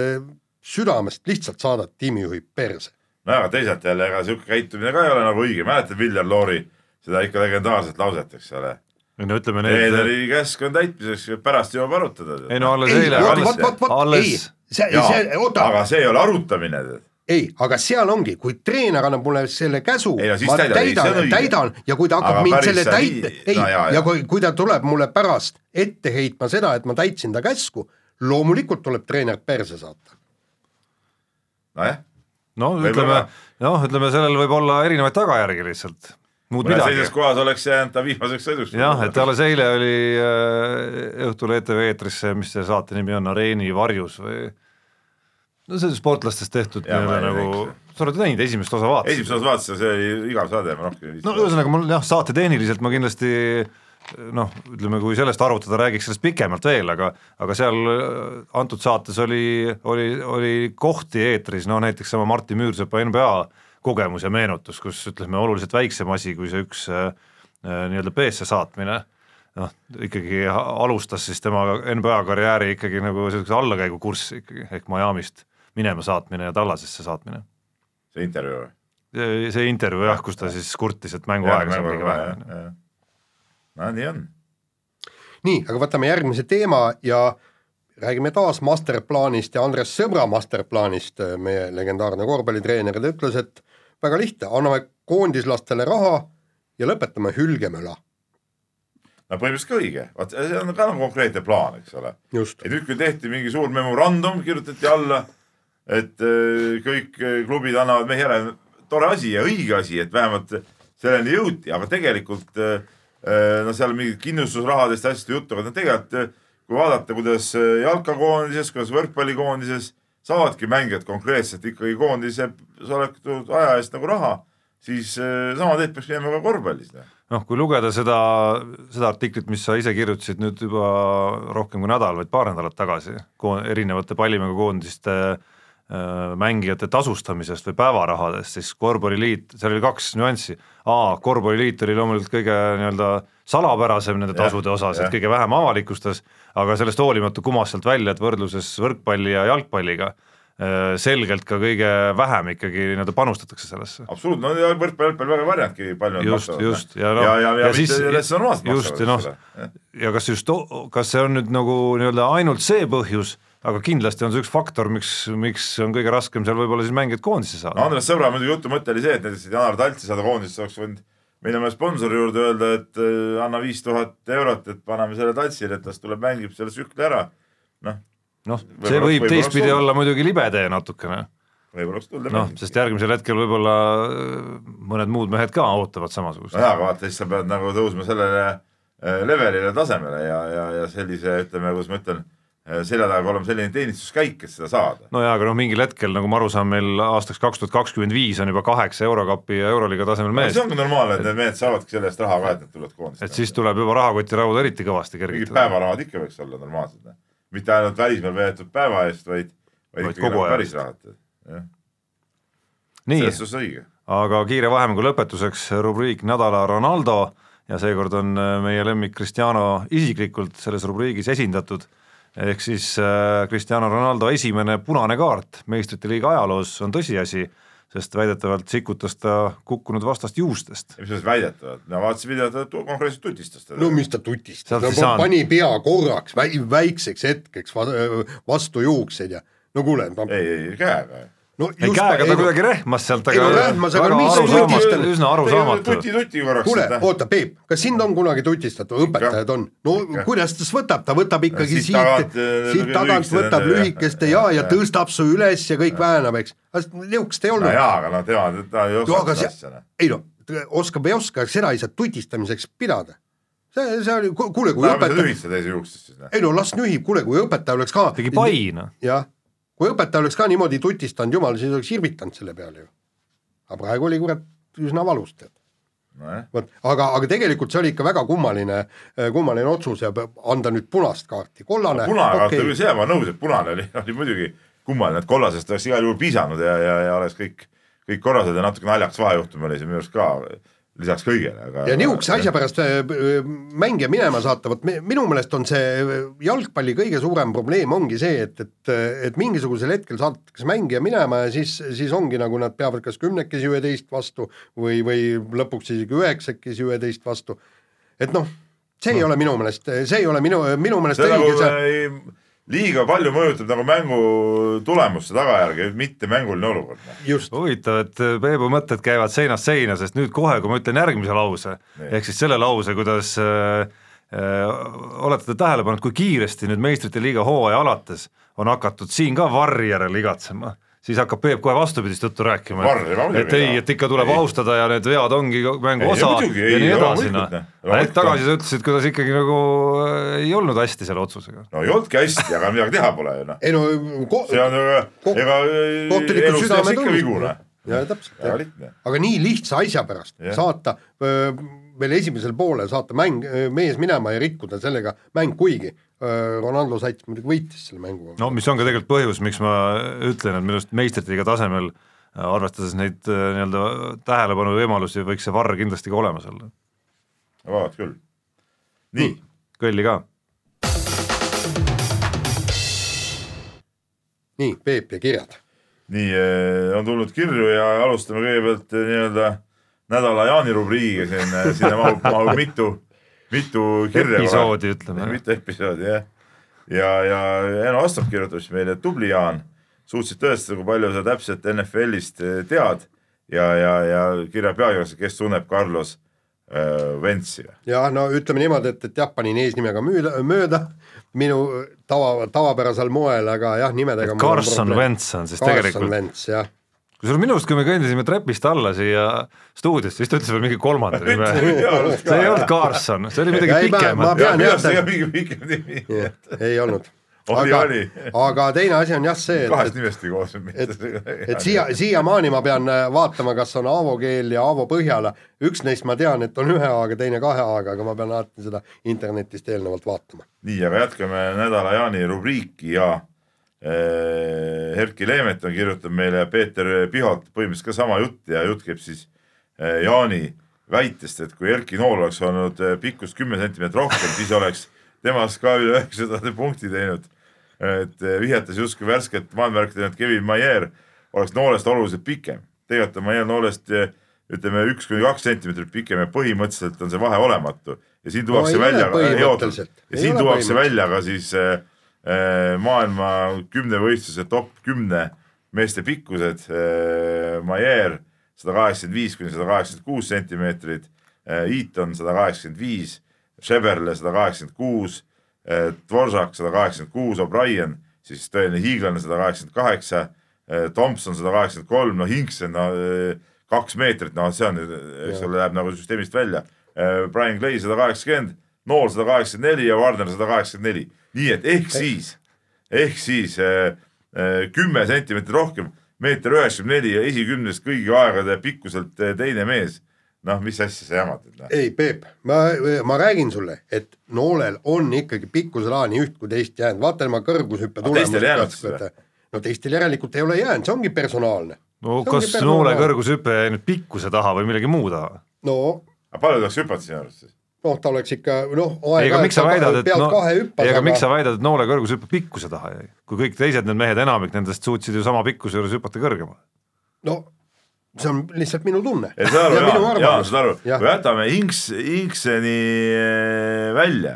südamest, lihtsalt saadad tiimijuhi perse. no aga teisalt jälle, ega niisugune käitumine ka ei ole nagu õige, mäletad Viljar Loori seda ikka legendaarset lauset, eks ole no ütleme need. treeneri käsk on täitmiseks, pärast jõuab arutada. ei no alles eile, alles, alles. aga see ei ole arutamine ei, aga seal ongi, kui treener annab mulle selle käsu, ma täidan, täidan, täidan ja kui ta hakkab aga mind selle täit-, ei no,, ja, ja kui, kui ta tuleb mulle pärast ette heitma seda, et ma täitsin ta käsku, loomulikult tuleb treener perse saata. nojah. no ütleme, noh, ütleme sellel võib olla erinevaid tagajärgi lihtsalt muud midagi. sellises kohas oleks jäänud ta viimaseks sõiduks. jah, et alles eile oli äh, õhtul ETV eetris see, mis see saate nimi on, Areeni varjus või no see on sportlastest tehtud nii-öelda nagu, sa oled näinud esimest osa vaatasid? esimest osa vaatasin, see oli igav saade, ma rohkem ei viitsi. no ühesõnaga mul jah, saatetehniliselt ma kindlasti noh, ütleme, kui sellest arutada, räägiks sellest pikemalt veel, aga aga seal äh, antud saates oli, oli, oli kohti eetris, no näiteks sama Martti Müürsepa NBA kogemus ja meenutus, kus ütleme, oluliselt väiksem asi kui see üks äh, äh nii-öelda B-sse saatmine, noh, ikkagi alustas siis tema NBA karjääri ikkagi nagu niisuguse allakäigukurssi ikkagi, ehk Miami'st minema saatmine ja Tallasesse saatmine. see intervjuu või? see intervjuu jah, kus ta siis kurtis, et mänguaega saab liiga vähe. no nii on. nii, aga võtame järgmise teema ja räägime taas masterplaanist ja Andres Sõbra masterplaanist, meie legendaarne korvpallitreener, ta ütles, et väga lihtne, anname koondislastele raha ja lõpetame hülgemöla. no põhimõtteliselt ka õige, vaat see on ka nagu konkreetne plaan, eks ole. ja nüüd, kui tehti mingi suur memorandum, kirjutati alla, et äh, kõik äh, klubid annavad mehi ära, tore asi ja õige asi, et vähemalt selleni jõuti, aga tegelikult äh, no seal mingid kindlustusrahadest ja asjadest juttu, aga no tegelikult kui vaadata, kuidas jalkakoondises, kuidas võrkpallikoondises saavadki mängijad konkreetselt ikkagi koondise soletud aja eest nagu raha, siis äh, sama teed peaks minema ka korvpallis. noh, kui lugeda seda, seda artiklit, mis sa ise kirjutasid nüüd juba rohkem kui nädal, vaid paar nädalat tagasi, erinevate pallimängukoondiste äh, mängijate tasustamisest või päevarahadest, siis korvpalliliit, seal oli kaks nüanssi, A korvpalliliit oli loomulikult kõige nii-öelda salapärasem nende tasude osas, jah. et kõige vähem avalikustas, aga sellest hoolimata kumas sealt välja, et võrdluses võrkpalli ja jalgpalliga äh, selgelt ka kõige vähem ikkagi nii-öelda panustatakse sellesse. absoluutselt, no ja võrkpall, võrkpall väga varjanudki, palju Just, maksavad. just, ja ja noh, ja, ja, ja ja siis- täitsa normaalselt just, ja noh, maksavad, ja kas just, kas see on nüüd nagu nii-öelda ainult see põhjus, aga kindlasti on see üks faktor, miks, miks on kõige raskem seal võib-olla siis mängijad koondisse saada. Andres Sõbra muidugi jutu mõte oli see, et näiteks Janar Taltsi saada koondisesse oleks võinud mõne sponsori juurde öelda, et äh, anna viis tuhat eurot, et paneme selle Taltsile, et las tuleb, mängib selle tsükli ära. noh, noh, see võib võib-olla teistpidi olla muidugi libe tee natukene, võib-olla oleks tulnud noh, sest järgmisel hetkel võib-olla äh, mõned muud mehed ka ootavad samasugust. No jaa, aga vaata, siis sa pead nagu tõusma sellele äh, levelile, tasemele ja, ja, ja sellise, ütleme, kuidas ma ütlen, selja taga olema selline teenistuskäik, et seda saada. no jaa, aga noh, mingil hetkel nagu ma aru saan, meil aastaks kaks tuhat kakskümmend viis on juba kaheksa eurokapi ja euroliiga tasemel meest see, ongi normaalne, et need mehed saavadki selle eest raha ka, et nad tulevad koondisse. et siis tuleb juba rahakotiraud eriti kõvasti mingid kergitada. päevarahad ikka võiks olla normaalsed. mitte ainult välismaal veetud päeva eest, vaid, vaid ikkagi kogu nagu päris rahad. jah, nii selles, suhtes õige. aga kiire vahemängu lõpetuseks rubriik Nädala Ronaldo ja seekord on meie lemmik Cristiano isiklikult selles rubriigis esindatud, ehk siis äh, Cristiano Ronaldo esimene punane kaart meistrite liiga ajaloos on tõsiasi, sest väidetavalt sikutas ta kukkunud vastast juustest. mis selles väidetavalt, no vaatasin videot, ta konkreetselt tutistas teda no. mis ta tutistas ei, saanud. pani pea korraks väi, väikseks hetkeks va- vastu juukseid ja no kuule no, ei, ei käega. No ei käega ta kuidagi rehmas sealt, aga no rehmas, aga mis tutistab? üsna arusaamatu. kuule, oota, Peep, kas sind on kunagi tutistatud, õpetajad on, no Ikka. kuidas ta siis võtab, ta võtab ikkagi siit siit, siit, äh, tagant lühikeste võtab lühikeste ja, ja tõstab su üles ja kõik väänab, eks. niisugust ei no olnud. jaa, aga no tema, ta ei no aga seda asja. noh., ei no, oskab ei oska, seda ei saa tutistamiseks pidada. see, see oli, kuule, kui no õpetaja, lühid seda teise juuksest siis. noh. ei no las nühib, kuule, kui õpetaja oleks ka tegi pai noh. jah, kui õpetaja oleks ka niimoodi tutistanud, jumal, siis oleks irvitanud selle peale ju. aga praegu oli kurat üsna valus tead. nojah, vot, aga, aga tegelikult see oli ikka väga kummaline, kummaline otsus ja anda nüüd punast kaarti, kollane. punane kaart oli küll see, ma nõus, et punane oli, oli muidugi kummaline, et kollasest oleks igal juhul pisanud ja, ja, ja oleks kõik, kõik korrased ja natuke naljakas vahejuhtum oli see minu arust ka lisaks kõigele, aga. ja nihukese asja pärast äh, mängija minema saata, vot mi- minu meelest on see jalgpalli kõige suurem probleem ongi see, et, et, et mingisugusel hetkel saadetakse mängija minema ja siis, siis ongi nagu nad peavad kas kümnekesi üheteist vastu või, või lõpuks isegi üheksakesi üheteist vastu. et noh, see ei ole minu meelest, see ei ole minu, minu meelest see nagu õige see ei, liiga palju mõjutab nagu mängu tulemuste tagajärgi, mitte mänguline olukord. huvitav, et Peebu mõtted käivad seinast seina, sest nüüd kohe, kui ma ütlen järgmise lause ehk siis selle lause, kuidas äh, äh, olete te tähele pannud, kui kiiresti nüüd meistrite liiga hooaja alates on hakatud siin ka varri järele igatsema, siis hakkab Peep kohe vastupidist juttu rääkima, et ei, et ikka tuleb Ei. austada ja need vead ongi mängu Ei, osa muidugi, ja ei, nii edasi, noh hetk tagasi sa ütlesid, kuidas ikkagi nagu äh, ei olnud hästi selle otsusega. no ei olnudki hästi, aga midagi teha pole ju noh. ei no ko- see on ju, Ko- ega kohtunikud elus tehakse ikka vigu noh. ja täpselt, aga nii lihtsa asja pärast Jah. saata öö, veel esimesel poolel saata mäng, mees minema ja rikkuda sellega mäng, kuigi Ronaldo Sats muidugi võitis selle mängu. no mis on ka tegelikult põhjus, miks ma ütlen, et minu arust meistrite liiga tasemel äh, arvestades neid äh, nii-öelda tähelepanu võimalusi, võiks see varr kindlasti ka olemas olla. vaat küll. nii, kõlli ka. nii, Peep ja kirjad. nii on tulnud kirju ja alustame kõigepealt nii-öelda nädala Jaani rubriigiga siin, sinna mahub, mahub mitu, mitu kirja. Episoodi, ütleme. mitu episoodi jah. ja, ja Eno Astrop kirjutas meile, tubli Jaan, suutsid tõestada, kui palju sa täpselt NFL-ist eh, tead ja, ja, ja kirja pealkirjas, kes tunneb Carlos äh, Ventsi. jah, no ütleme niimoodi, et, et jah, panin eesnimega müüda, mööda minu tava, tavapärasel moel, aga jah, nimedega. Carson Wentz on siis Carson tegelikult, Wentz, jah. Kusjuures minu arust, kui me kõndisime trepist alla siia stuudiosse, siis ta ütles veel mingi kolmanda nime. see ei olnud Carson, see oli midagi Ei, ma- pikemat ei olnud. Oli, aga aga teine asi on jah see, kahest et, nimestki koos. et, et siia, siiamaani ma pean äh, vaatama, kas on Aavo keel ja Aavo Põhjala, üks neist ma tean, et on ühe A-ga, teine kahe A-ga, aga ma pean alati seda internetist eelnevalt vaatama. nii, aga jätkame nädala Jaani rubriiki ja Erki Leemeton kirjutab meile Peeter Pihalt põhimõtteliselt ka sama jutt ja jutt käib siis äh, Jaani väitest, et kui Erki Nool oleks olnud äh, pikkust kümme sentimeetrit rohkem, siis oleks temast ka üle üheksasada punkti teinud. et äh, vihjates justkui värskelt maailmamärki teinud Kevin Maier oleks noolest oluliselt pikem. tegelikult on Maier noolest äh, ütleme üks kuni kaks sentimeetrit pikem ja põhimõtteliselt on see vahe olematu ja siin tuuakse ole välja ja siin tuuakse välja ka siis äh, äh, maailma kümnevõistluse top kümne meeste pikkused äh,. Maier sada kaheksakümmend viis kuni sada kaheksakümmend kuus sentimeetrit äh,, Eaton sada kaheksakümmend viis, Šeberle sada kaheksakümmend kuus, Dvoržak sada kaheksakümmend kuus, O'Brien siis tõeline hiiglane sada kaheksakümmend kaheksa, Thompson sada kaheksakümmend kolm, no Hinksen no äh, kaks meetrit, noh, see on, eks ole, läheb nagu süsteemist välja. Brian Clay sada kaheksakümmend, Nool sada kaheksakümmend neli ja Warner sada kaheksakümmend neli, nii et ehk siis, ehk siis äh, äh, kümme sentimeetrit rohkem, meeter üheksakümmend neli ja esikümnest kõigi aegade pikkuselt äh, teine mees. noh, mis asja sa jamad nüüd noh. ei, Peep, ma, ma räägin sulle, et noolel on ikkagi pikkusela nii üht kui teist jäänud, vaata tema kõrgushüppe seda? no teistel järelikult ei ole jäänud, see ongi personaalne. no kas noole kõrgushüpe jäi nüüd pikkuse taha või millegi muu taha? no aga palju ta oleks hüpanud sinu arust siis? noh, ta oleks ikka noh, ei, aga miks sa väidad, et pealt no, kahe hüppas, aga miks sa väidad, et noole kõrgushüpe pikkuse taha kui kõik teised need mehed, enamik nendest suutsid ju sama pikkuse juures hüpata kõrgemale. no see on lihtsalt minu tunne. saad aru, Jaan, Jaan, saad aru, kui jätame Inks, Inkseni äh, välja,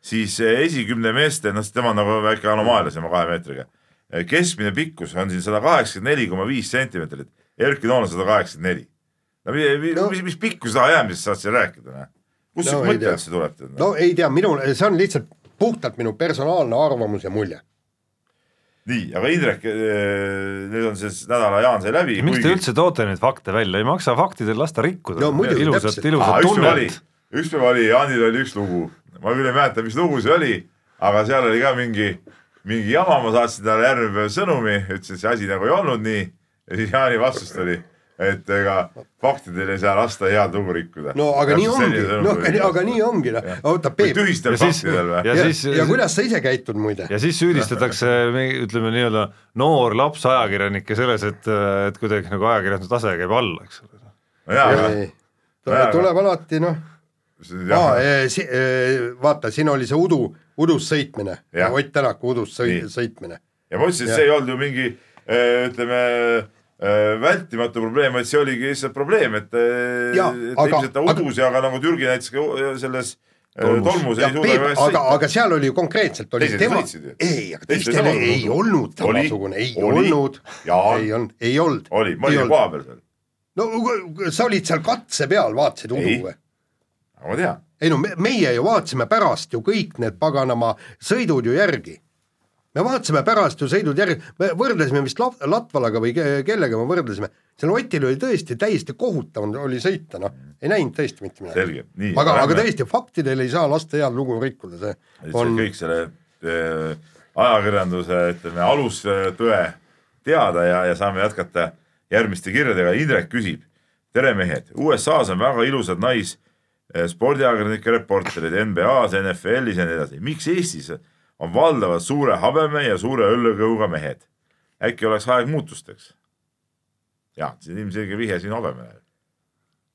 siis äh, esikümne meeste, noh, tema on nagu väike anomaalia selle kahe meetriga. keskmine pikkus on siin sada kaheksakümmend neli koma viis sentimeetrit, Erki Nool on sada kaheksakümmend neli. no mi- mi- No. mis, mis pikkuse taha jäämisest saad sa rääkida, noh? Kust No see ei mõte tea. üldse tuleb no ei tea, minul, see on lihtsalt puhtalt minu personaalne arvamus ja mulje. nii, aga Indrek, nüüd on siis nädala Jaan sai läbi. miks te üldse toote neid fakte välja, ei maksa faktidel lasta rikkuda No muidugi, ilusat, ilusat tunnet., üks päev oli, Jaanil oli üks lugu, ma küll ei mäleta, mis lugu see oli, aga seal oli ka mingi, mingi jama, ma saatsin talle järgmine päev sõnumi, ütlesin, et see asi nagu ei olnud nii ja siis Jaani vastus tuli, et ega faktidel ei saa lasta head lugu rikkuda. no aga nii ongi, no aga, aga nii ongi, noh, oota Peep, tühistel Ja siis- faktidel või? ja ja, siis- ja kuidas sa ise käitud muide? ja siis süüdistatakse, ütleme nii-öelda noor laps ajakirjanikke selles, et, et kuidagi nagu ajakirjanduse tase käib alla, eks ole. aga tuleb alati noh, jah, vaata, siin oli see udu, udus sõitmine Jah., Ott Tänaku udus sõi, Nii. sõitmine. ja ma ütlesin, et see ei olnud ju mingi ütleme vältimatu probleem, vaid see oligi lihtsalt probleem, et, eh, Jaa, et aga- ilmselt ta udus ja aga nagu Türgi näiteks ka selles Tolmus. tolmus ja ei suuda Peep ka, aga, aga seal oli ju konkreetselt oli Teised tema ei, aga Teistel ei, lugu. olnud Oli. samasugune, ei Oli. olnud, ei olnud, ei olnud. oli, ma olin koha peal seal, no sa olid seal katse peal, vaatasid udu või? aga ma tean. ei no me, meie ju vaatasime pärast ju kõik need paganama sõidud ju järgi. Me vaatasime pärast ju sõidud järgi, me võrdlesime vist Lat- Latvalaga või ke- kellega me võrdlesime, seal Otil oli tõesti täiesti kohutav oli sõita, noh, ei näinud tõesti mitte midagi. aga, aga tõesti, faktidel ei saa lasta head lugu rikkuda, see on on, kõik selle eh, ajakirjanduse, ütleme alustõe teada ja, ja saame jätkata järgmiste kirjadega. Indrek küsib. tere mehed, USA-s on väga ilusad nais eh, spordiajakirjanike reporterid NBA-s, NFL-is ja nii edasi. miks Eestis on valdavalt suure habeme ja suure õllekõuga mehed? äkki oleks aeg muutusteks? jah, see on ilmselge vihje siin habemele.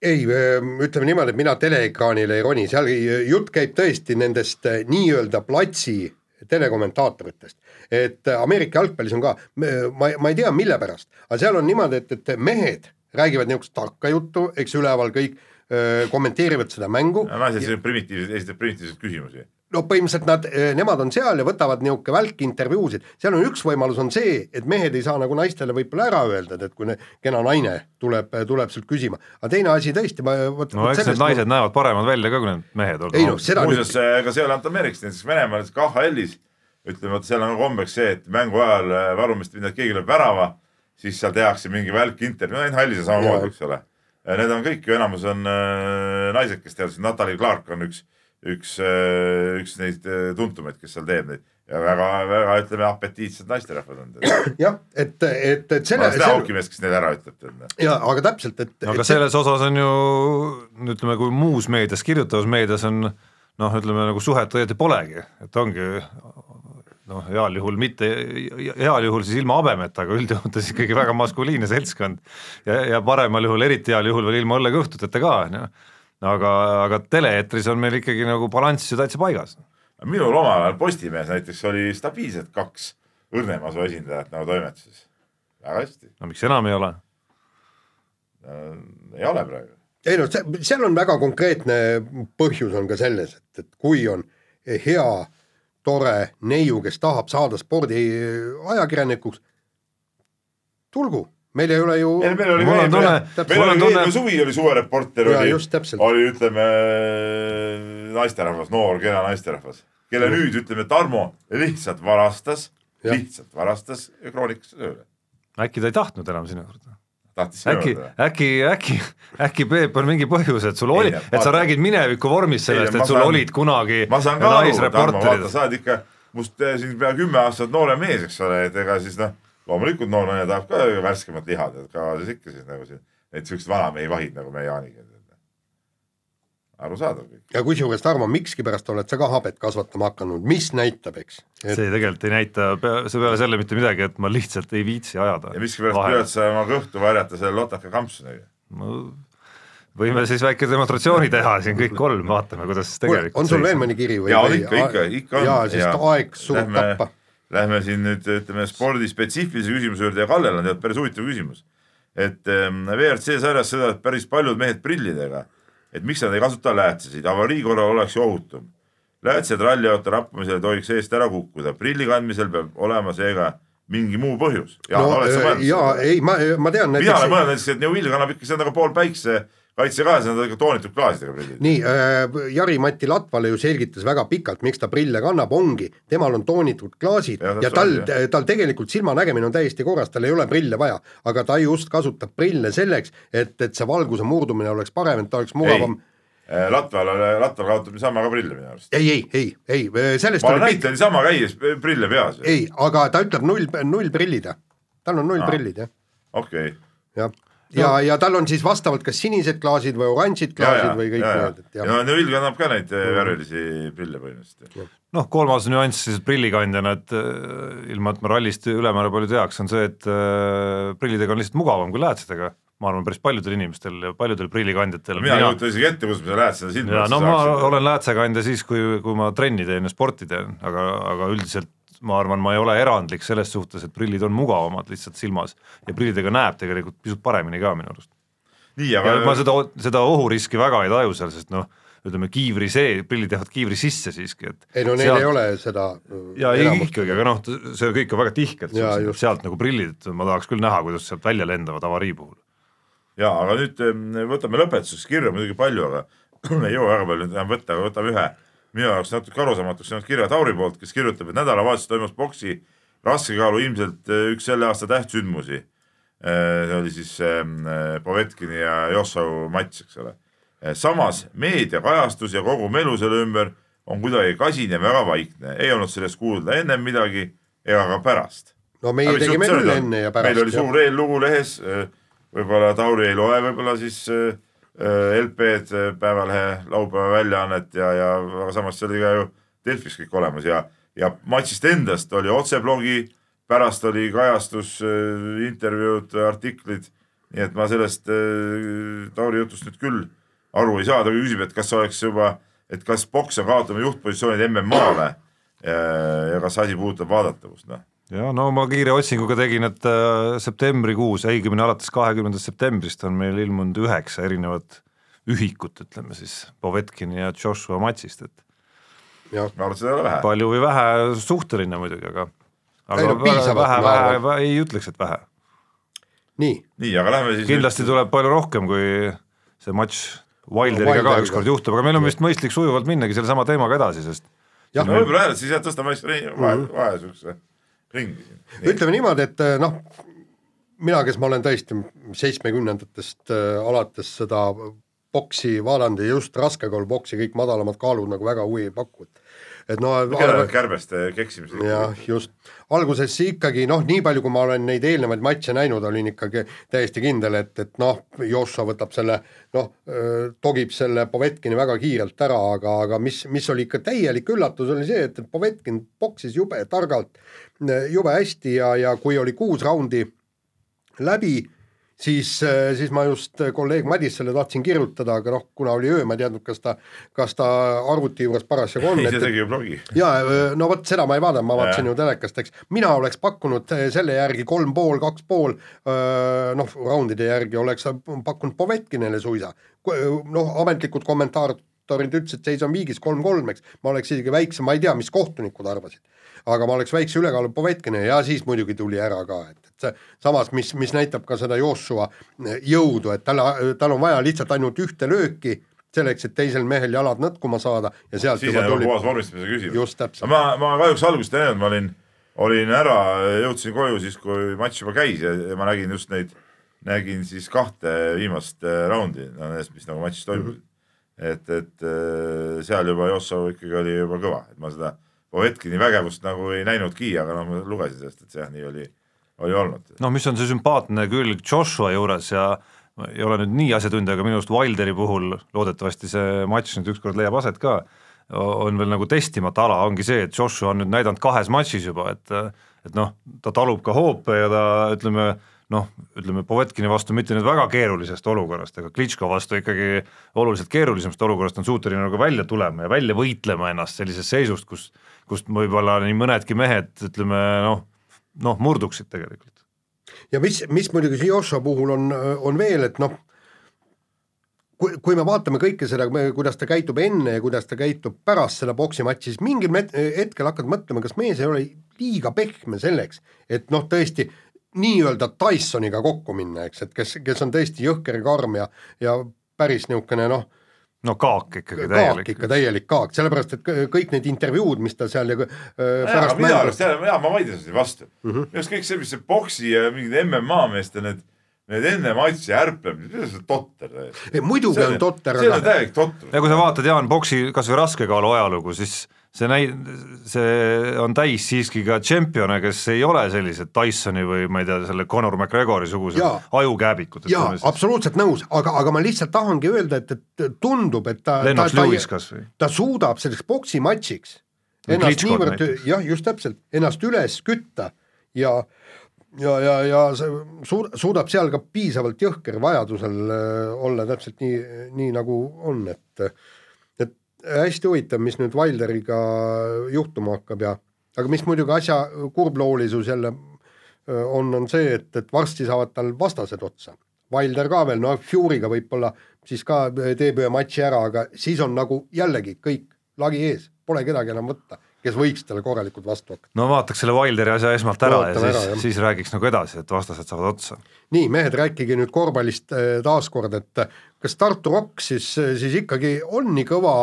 ei, ütleme niimoodi, et mina teleekraanile ei roni, seal jutt käib tõesti nendest eh, nii-öelda platsi telekommentaatoritest. et eh, Ameerika jalgpallis on ka, ma, ma ei tea, mille pärast, aga seal on niimoodi, et, et mehed räägivad niisugust tarka juttu, eks üleval kõik kommenteerivad seda mängu. naised, sellised primitiivsed, esitavad primitiivseid küsimusi. No põhimõtteliselt nad, nemad on seal ja võtavad niisugune välk intervjuusid, seal on üks võimalus on see, et mehed ei saa nagu naistele võib-olla ära öelda, et kui ne- kena naine tuleb, tuleb sult küsima, aga teine asi tõesti, ma vot no eks need naised näevad paremad välja ka, kui need mehed on. ei noh, seda muuseas nüüd,, ega see ei ole ainult Ameerikas, näiteks Venemaal KHL-is ütleme, vot seal on kombeks see, et mängu ajal varumist keegi lööb värava, siis seal tehakse mingi välk intervjuu, no NHL-is on samamoodi, eks ole. Need on kõik ju enamus on äh, naised, kes teevad, Natalja Clark on üks, üks, üks neid äh, tuntumaid, kes seal teeb neid ja väga-väga ütleme apetiitsed naisterahvad on. jah, et, et, et selle, seda hookimeest, kes neid ära ütleb, tead. ja aga täpselt, et aga et see- selles osas on ju ütleme, kui muus meedias, kirjutavas meedias on noh, ütleme nagu suhet õieti polegi, et ongi noh, heal juhul mitte, heal juhul siis ilma habemeta, aga üldjuhul ta siis ikkagi väga maskuliinne seltskond ja, ja paremal juhul, eriti heal juhul veel ilma õllekõhtudeta ka, on ju. aga, aga tele-eetris on meil ikkagi nagu balanss ju täitsa paigas. minul omal ajal Postimehes näiteks oli stabiilselt kaks õrnemasu esindajat nagu toimetuses. väga hästi, no miks enam ei ole? ei ole praegu. ei noh, seal on väga konkreetne põhjus on ka selles, et, et kui on hea tore neiu, kes tahab saada spordiajakirjanikuks, tulgu, meil ei ole ju ei, meil oli on tunne- meil oli tunne- eelmine suvi oli suvereporter oli just täpselt., oli ütleme naisterahvas, noor kena naisterahvas, kelle nüüd ütleme, Tarmo lihtsalt varastas, lihtsalt varastas ja kroonikasse tööle. äkki ta ei tahtnud enam sinekord? tahtis äkki, äkki, äkki, äkki Peep on mingi põhjus, et sul oli, et sa räägid mineviku vormis sellest, et sul saan- olid kunagi naisreporterid. sa oled ikka must eh, siin pea kümme aastat noorem mees, eks ole, et ega siis noh, loomulikult noor naine tahab ka värskemat liha, tead ka siis ikka siis nagu siin, et siuksed vanamehi vahid nagu meie Jaaniga. arusaadav kõik. ja kusjuures Tarmo, mikskipärast oled sa ka habet kasvatama hakanud, mis näitab, eks, et see tegelikult ei näita see peale selle mitte midagi, et ma lihtsalt ei viitsi ajada. ja miskipärast püüad sa oma kõhtu varjata selle lotaka kampsuniga. võime siis väike demonstratsiooni teha siin kõik kolm, vaatame, kuidas tegelikult on sul veel mõni kiri või? ja on ikka, ikka, ikka on. jaa, sest aeg surub tappa. Lähme siin nüüd ütleme spordispetsiifilise küsimuse juurde ja Kallel on tead päris huvitav küsimus. et ähm, WRC sarjas sõidavad päris paljud mehed prillidega, et miks nad ei kasuta läätsesid, avarii korral oleks ju ohutum. läätsed ralliauto rappumisel ei tohiks eest ära kukkuda, prilli kandmisel peab olema seega mingi muu põhjus. no äh, jaa, ei, ma, ma tean mina olen mõelnud näiteks, et New Will kannab ikka seda nagu pool päikse kaitse ka, see on ikka toonitud klaasidega prillid. nii äh,, Jari-Mati Latvala ju selgitas väga pikalt, miks ta prille kannab, ongi, temal on toonitud klaasid ja, ja tal tal tegelikult silmanägemine on täiesti korras, tal ei ole prille vaja, aga ta just kasutab prille selleks, et, et see valguse murdumine oleks parem, et ta oleks mugavam. Latval, Latval kaotab niisama ka prille minu arust. ei, ei, ei, ei, sellest ma olen oli näinud ta niisama käies prille peas. ei, aga ta ütleb null, null prillid, tal on null Aa. prillid, jah, okei okay.. jah. ja, ja tal on siis vastavalt kas sinised klaasid või oranžid klaasid või kõik need, et ja jah. no Neville kannab ka neid eh, värvilisi prille põhimõtteliselt. noh, kolmas nüanss siis prillikandjana, et äh, ilma, et ma rallist ülemäära palju teaks, on see, et äh, prillidega on lihtsalt mugavam kui läätsedega. ma arvan, päris paljudel inimestel ja paljudel prillikandjatel. mina ei kujuta isegi ette, kuidas ma lähed seda silma ja no ma olen läätsekandja siis, kui, kui ma trenni teen ja sporti teen, aga, aga üldiselt ma arvan, ma ei ole erandlik selles suhtes, et prillid on mugavamad lihtsalt silmas ja prillidega näeb tegelikult pisut paremini ka minu arust. nii, ja aga ma seda, seda ohuriski väga ei taju seal, sest noh, ütleme kiivri see, prillid jäävad kiivri sisse siiski, et ei no neil sealt- ei ole seda. ja ei ikkagi, aga noh, see kõik on väga tihkelt sealt, sealt nagu prillid, ma tahaks küll näha, kuidas sealt välja lendavad avarii puhul. ja aga nüüd võtame lõpetuseks kirju muidugi palju, aga ei jõua väga palju nüüd enam võtta, aga võtame ühe minu jaoks natuke arusaamatuks jäänud kirja Tauri poolt, kes kirjutab, et nädalavahetusel toimus boksi raskekaalu ilmselt eh, üks selle aasta tähtsündmusi. see oli siis eh, Povetkini ja Jossau matš, eks ole. samas meediakajastus ja kogu melu selle ümber on kuidagi kasin ja väga vaikne, ei olnud sellest kuulda ennem midagi ega ka pärast. no meie tegime küll enne ja pärast. meil oli suur eellugu lehes, võib-olla Tauri ei loe võib-olla siis äh, LP-d, äh, Päevalehe laupäeva väljaannet ja, ja aga samas see oli ka ju Delfis kõik olemas ja, ja matšist endast oli otseblogi, pärast oli kajastus, intervjuud, artiklid, nii et ma sellest äh, Tauri jutust nüüd küll aru ei saa, ta küsib, et kas oleks juba, et kas boks on kaotanud juhtpositsioonid MM-ale ja, ja kas asi puudutab vaadatavust, noh ja no ma kiire otsinguga tegin, et äh, septembrikuus, õigemini alates kahekümnendast septembrist on meil ilmunud üheksa erinevat ühikut, ütleme siis, Povetkini ja Joshua matšist, et jah, ma arvan, et seda ei ole vähe. palju või vähe, suhteline muidugi, aga Ei aga no piisavalt, vähe, vähe, vähe, ei ütleks, et vähe. nii, nii, aga lähme siis kindlasti tuleb palju rohkem, kui see matš Wilderiga ka Wilderiga. ükskord juhtub, aga meil on vist mõistlik sujuvalt minnagi sellesama teemaga edasi, sest jah, no võib-olla jah, siis jah, tõstame asja vahe, vahe siukse ringi. ütleme niimoodi, et eh, noh, mina, kes ma olen tõesti seitsmekümnendatest äh, alates seda boksi vaadanud ja just raskekaaluboksi kõik madalamad kaalud nagu väga huvi ei paku, et et no kellele kärbeste keksimisega. jah, just, alguses ikkagi noh, nii palju, kui ma olen neid eelnevaid matše näinud, olin ikkagi täiesti kindel, et, et noh, Joshua võtab selle noh, togib selle Povetkini väga kiirelt ära, aga, aga mis, mis oli ikka täielik üllatus, oli see, et Povetkin boksis jube targalt, jube hästi ja, ja kui oli kuus raundi läbi, siis, siis ma just kolleeg Madissele tahtsin kirjutada, aga noh, kuna oli öö, ma ei teadnud, kas ta, kas ta arvuti juures parasjagu on. ei, see tegi ju blogi. ja no vot seda ma ei vaadanud, ma vaatasin ju telekast, eks mina oleks pakkunud eh, selle järgi kolm pool, kaks pool, noh, raundide järgi oleks pakkunud Povetkinile suisa. noh, ametlikud kommentaatorid ütlesid, seis on viigis kolm-kolm, eks, ma oleks isegi väiksem, ma ei tea, mis kohtunikud arvasid. aga ma oleks väikse ülekaalu Povetkini ja siis muidugi tuli ära ka, et, samas, mis, mis näitab ka seda Joshua jõudu, et tal, tal on vaja lihtsalt ainult ühte lööki selleks, et teisel mehel jalad nõtkuma saada ja sealt siis juba puhas vormistamise küsimus. just täpselt. ma, ma kahjuks algust ei näinud, ma olin, olin ära, jõudsin koju siis, kui matš juba käis ja, ja ma nägin just neid, nägin siis kahte viimast äh, raundi, no mis nagu matšis toimusid. et, et äh, seal juba Jossov ikkagi oli juba kõva, et ma seda Povetkini vägevust nagu ei näinudki, aga noh, ma lugesin sellest, et see jah, nii oli, oli olnud. noh, mis on see sümpaatne külg Joshua juures ja ma ei ole nüüd nii asjatundja, aga minu arust Wilderi puhul loodetavasti see matš nüüd ükskord leiab aset ka, on veel nagu testimata ala, ongi see, et Joshua on nüüd näidanud kahes matšis juba, et et noh, ta talub ka hoope ja ta ütleme noh, ütleme Povetkini vastu mitte nüüd väga keerulisest olukorrast, aga Klitško vastu ikkagi oluliselt keerulisemast olukorrast on suuteline nagu välja tulema ja välja võitlema ennast sellisest seisust, kus kust võib-olla nii mõnedki mehed ütleme noh, noh murduksid tegelikult. ja mis, mis muidugi Joshua puhul on, on veel, et noh, kui, kui me vaatame kõike seda, kuidas ta käitub enne ja kuidas ta käitub pärast seda poksimatši, siis mingil hetkel hakkad mõtlema, kas mees ei ole liiga pehme selleks, et noh, tõesti nii-öelda Tysoniga kokku minna, eks, et kes, kes on tõesti jõhker karm ja, ja päris niisugune noh, no kaak ikkagi kaak täielik. ikka täielik kaak, sellepärast et kõ- kõik need intervjuud, mis ta seal ja öö, jaa, pärast minu arust jälle, jaa, ma vaidlen siin vastu mm. -hmm. minu arust kõik see, mis see boksi ja mingid MMA meeste need, need enne matši ärplemised, mis on see totter täiesti. Ei, muidugi on totter, see on täielik totter. ja kui sa vaatad Jaan Boksi kas või raskekaalu ajalugu, siis see näi-, see on täis siiski ka tšempione, kes ei ole sellised Tysoni või ma ei tea, selle Conor McGregori sugused ajukääbikud, jaa absoluutselt nõus, aga, aga ma lihtsalt tahangi öelda, et, et tundub, et ta, Lennox Lewis kas või? ta suudab selleks poksimatšiks ennast Klitschkod niivõrd jah, just täpselt, ennast üles kütta ja ja, ja, ja see suud-, suudab seal ka piisavalt jõhker vajadusel äh, olla täpselt nii, nii nagu on, et et hästi huvitav, mis nüüd Wilderiga juhtuma hakkab ja aga mis muidugi asja kurbloolisuus jälle on, on see, et, et varsti saavad tal vastased otsa. Wilder ka veel, no Fury'ga võib-olla siis ka teeb ühe matši ära, aga siis on nagu jällegi kõik lagi ees, pole kedagi enam võtta, kes võiks talle korralikult vastu hakata. no vaataks selle Wilderi asja esmalt ära Vaatame ja siis siis räägiks nagu edasi, et vastased saavad otsa. nii, mehed, rääkige nüüd korvpallist eh, taaskord, et kas Tartu Rock siis, siis ikkagi on nii kõva,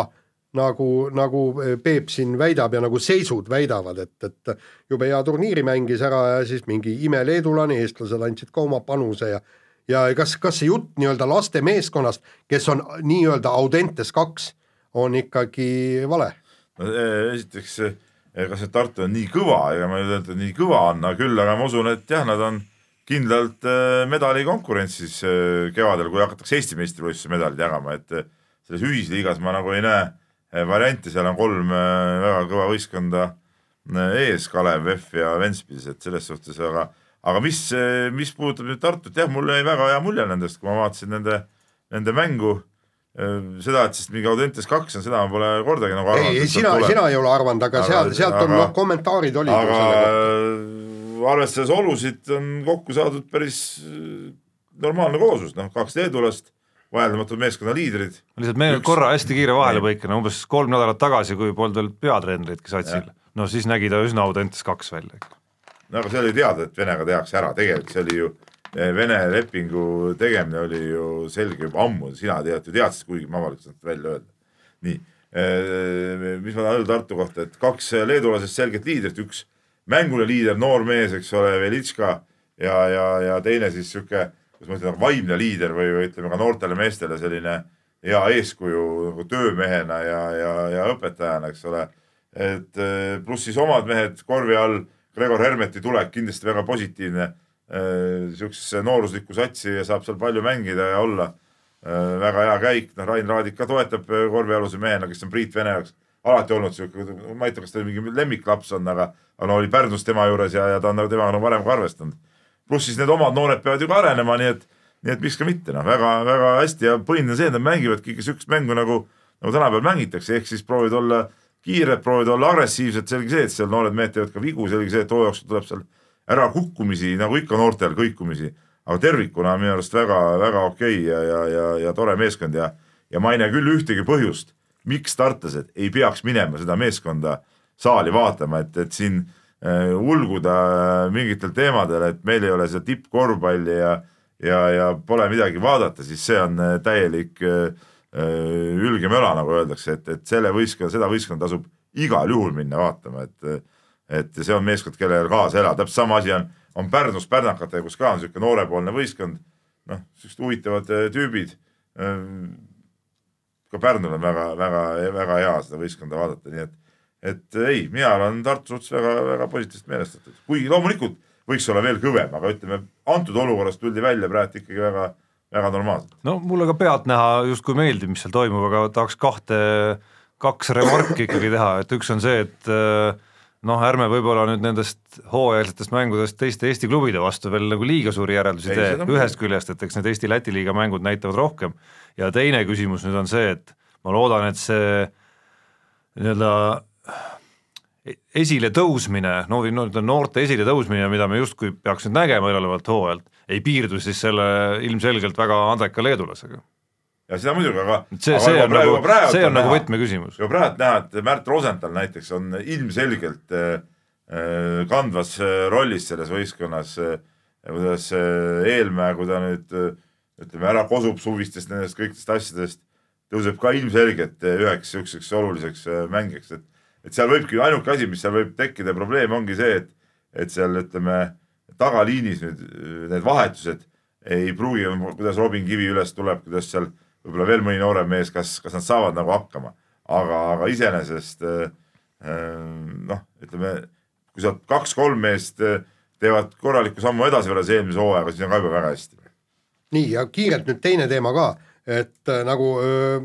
nagu, nagu eh, Peep siin väidab ja nagu seisud väidavad, et, et jube hea turniiri mängis ära ja siis mingi imeleedulane, eestlased andsid ka oma panuse ja ja kas, kas see jutt nii-öelda laste meeskonnast, kes on nii-öelda Audentes kaks, on ikkagi vale? no eh, esiteks, kas see Tartu on nii kõva, ega ma ei ütle, et nii kõva on, aga küll, aga ma usun, et jah, nad on kindlalt eh, medalikonkurentsis eh, kevadel, kui hakatakse Eesti meistrivõistluse medalid jagama, et eh, selles ühisliigas ma nagu ei näe eh, varianti, seal on kolm eh, väga kõva võistkonda eh, ees, Kalev, VEF ja Ventspils, et selles suhtes, aga aga mis, mis puudutab nüüd Tartut, jah, mul jäi väga hea mulje nendest, kui ma vaatasin nende, nende mängu. Seda, et siis mingi Audentes kaks on, seda ma pole kordagi nagu ei, ei sina, sina ei ole arvanud, aga, seal, sealt on aga- noh, kommentaarid olid aga arvestades olusid on kokku saadud päris normaalne kooslus, noh kaks leedulast, vaieldamatud meeskonna liidrid. lihtsalt meil Üks- korra hästi kiire vahelepõikena, umbes kolm nädalat tagasi, kui polnud veel peatreeneritki satsil, no siis nägi ta üsna Audentes kaks välja. no aga see oli teada, et Venega tehakse ära, tegelikult see oli ju, Vene lepingu tegemine oli ju selge juba ammu, sina tead ju teadsid, kuigi ma avalikult seda välja öelda. nii, mis ma tahan öelda Tartu kohta, et kaks leedulasest selget liidrit, üks mängune liider, noor mees, eks ole, Velitška ja, ja, ja teine siis sihuke, kuidas ma ütlen, vaimne liider või, või ütleme ka noortele meestele selline hea eeskuju nagu töömehena ja, ja, ja õpetajana, eks ole. et eh, pluss siis omad mehed korvi all, Gregor Hermeti tulek kindlasti väga positiivne eh, sihukesesse nooruslikku satsi ja saab seal palju mängida ja olla eh, väga hea käik, noh, Rain Raadik ka toetab korvialuse mehena, kes on Priit Vene jaoks alati olnud sihuke, ma ei tea, kas ta mingi lemmiklaps on, aga, aga no oli Pärnus tema juures ja, ja ta on nagu temaga nagu varem ka arvestanud. Pluss siis need omad noored peavad ju ka arenema, nii et, nii et miks ka mitte, noh, väga-väga hästi ja põhiline on see, et nad mängivadki ikka sihukest mängu nagu, nagu tänapäeval mängitakse, ehk siis proovid olla kiired, proovid olla agressiivsed, selge see, et seal noored mehed teevad ka vigu, selge see, et hoo jooksul tuleb seal ära kukkumisi, nagu ikka noortel kõikumisi, aga tervikuna minu arust väga-väga okei ja, ja, ja, ja tore meeskond ja, ja ma ei näe küll ühtegi põhjust, miks tartlased ei peaks minema seda meeskonda saali vaatama, et, et siin ulguda äh, mingitel teemadel, et meil ei ole seda tippkorvpalli ja, ja, ja pole midagi vaadata, siis see on äh, täielik äh, äh, ülge möla, nagu öeldakse, et, et selle võistkonna, seda võistkonda tasub igal juhul minna vaatama, et et see on meeskond, kellel kaasa elada, täpselt sama asi on, on Pärnus pärnakatega, kus ka on niisugune noorepoolne võistkond, noh, niisugused huvitavad äh, tüübid ka Pärnul on väga-väga-väga hea seda võistkonda vaadata, nii et, et ei, mina olen Tartu suhtes väga-väga positiivselt meelestatud, kuigi loomulikult võiks olla veel kõvem, aga ütleme antud olukorrast tuldi välja praegu ikkagi väga, väga normaalselt. no mulle ka pealtnäha justkui meeldib, mis seal toimub, aga tahaks kahte, kaks remarki ikkagi teha, et üks on see, et äh, noh, ärme võib-olla nüüd nendest hooajalistest mängudest teiste Eesti klubide vastu veel nagu liiga suuri järeldusi tee. ühest küljest, et eks need Eesti-Läti liiga mängud näitavad rohkem. Ja teine küsimus nüüd on see, et ma loodan, et see nii-öelda esiletõusmine, no või no ütleme noorte esiletõusmine, mida me justkui peaks nüüd nägema eelolevalt hooajalt, ei piirdu siis selle ilmselgelt väga andeka leedulasega. ja seda muidugi, aga see, see juba on nagu see on nagu näha- võtmeküsimus. juba praegu näha, et Märt Rosenthal näiteks on ilmselgelt äh, äh, kandvas äh, rollis selles võistkonnas, kuidas äh, Eelmäe, kui ta nüüd äh, ütleme ära kosub suvistest nendest kõikidest asjadest, tõuseb ka ilmselgelt äh, üheks niisuguseks oluliseks äh, mängijaks, et et seal võibki, ainuke asi, mis seal võib tekkida probleem ongi see, et et seal ütleme tagaliinis nüüd äh, need vahetused ei pruugi, kuidas Robin Kivi üles tuleb, kuidas seal võib-olla veel mõni noorem mees, kas, kas nad saavad nagu hakkama, aga, aga iseenesest äh, äh, noh, ütleme, kui sealt kaks-kolm meest teevad korraliku sammu edasi võrreldes eelmise hooajaga, siis on ka juba väga hästi. nii ja kiirelt nüüd teine teema ka, et nagu öö,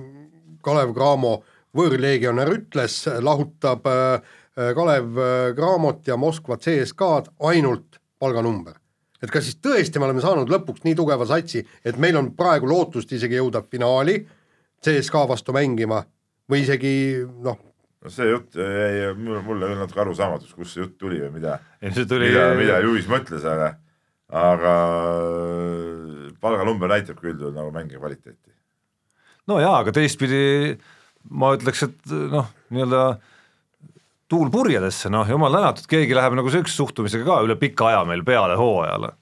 Kalev Cramo võõrleegionär ütles, lahutab öö, Kalev Cramot ja Moskva CSKA-d ainult palganumber. et kas siis tõesti me oleme saanud lõpuks nii tugeva satsi, et meil on praegu lootust isegi jõuda finaali CSKA vastu mängima või isegi noh, no see jutt jäi mulle, küll natuke arusaamatuks, kust see jutt tuli või mida, tuli, mida, mida Juvis mõtles, aga, aga palganumber näitab küll üldjuhul nagu mängija kvaliteeti. no jaa, aga teistpidi ma ütleks, et noh, nii-öelda tuul purjedesse, noh jumal tänatud, keegi läheb nagu sihukese suhtumisega ka üle pika aja meil peale hooajale.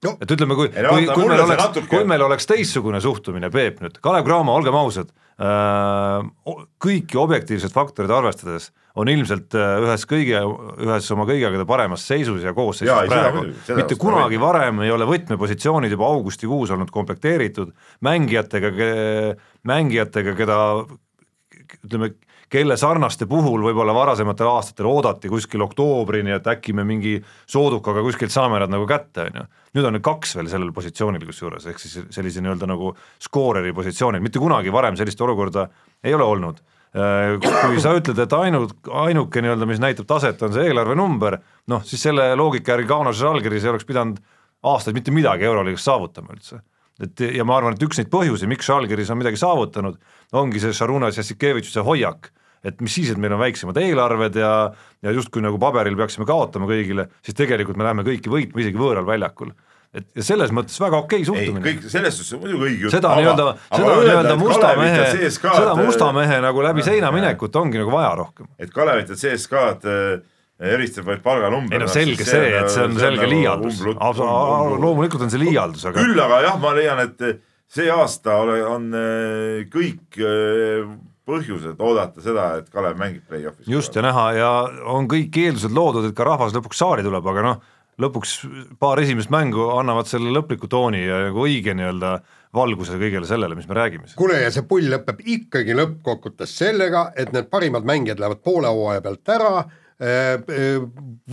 No. et ütleme, kui, kui, kui meil oleks natuke-, kui meil oleks teistsugune suhtumine, Peep nüüd, Kalev Cramo, olgem ausad äh,, kõiki objektiivseid faktoreid arvestades on ilmselt äh, ühes kõige, ühes oma kõige aegade paremas seisus ja koosseisus praegu. mitte kunagi ma varem ei ole võtmepositsioonid juba augustikuus olnud komplekteeritud. Mängijatega, mängijatega, keda ütleme, kelle sarnaste puhul võib-olla varasematel aastatel oodati kuskil oktoobrini, et äkki me mingi soodukaga kuskilt saame nad nagu kätte, on ju. nüüd on kaks veel sellel positsioonil kusjuures, ehk siis sellise nii-öelda nagu skooreri positsioonil, mitte kunagi varem sellist olukorda ei ole olnud. kui sa ütled, et ainult, ainuke nii-öelda, mis näitab taset, on see eelarvenumber, noh siis selle loogika järgi Kaunases allkirjas ei oleks pidanud aastaid mitte midagi Euroliigas saavutama üldse et ja ma arvan, et üks neid põhjusi, miks Žalgiris on midagi saavutanud, ongi see Šarunas Jassikevitšuse hoiak, et mis siis, et meil on väiksemad eelarved ja ja justkui nagu paberil peaksime kaotama kõigile, siis tegelikult me läheme kõiki võitma isegi võõral väljakul. et ja selles mõttes väga okei ei, suhtumine. kõik selles suhtes on muidugi õige jutt. seda nii-öelda, seda nii-öelda musta mehe, seda musta mehe nagu läbi seina minekut ongi nagu vaja rohkem. et Kalevit ja CSKA-d äh, eristab vaid palganumber. ei no selge see, et see on selge liialdus, loomulikult on see liialdus, aga küll aga jah, ma leian, et see aasta ole, on äh, kõik äh, põhjused oodata seda, et Kalev mängib play-off'is. just ja näha ja on kõik eeldused loodud, et ka rahvas lõpuks saali tuleb, aga noh, lõpuks paar esimest mängu annavad selle lõpliku tooni ja nagu õige nii-öelda valguse kõigele sellele, mis me räägime kuule, ja see pull lõpeb ikkagi lõppkokkuvõttes sellega, et need parimad mängijad lähevad poole hooaja pealt ära,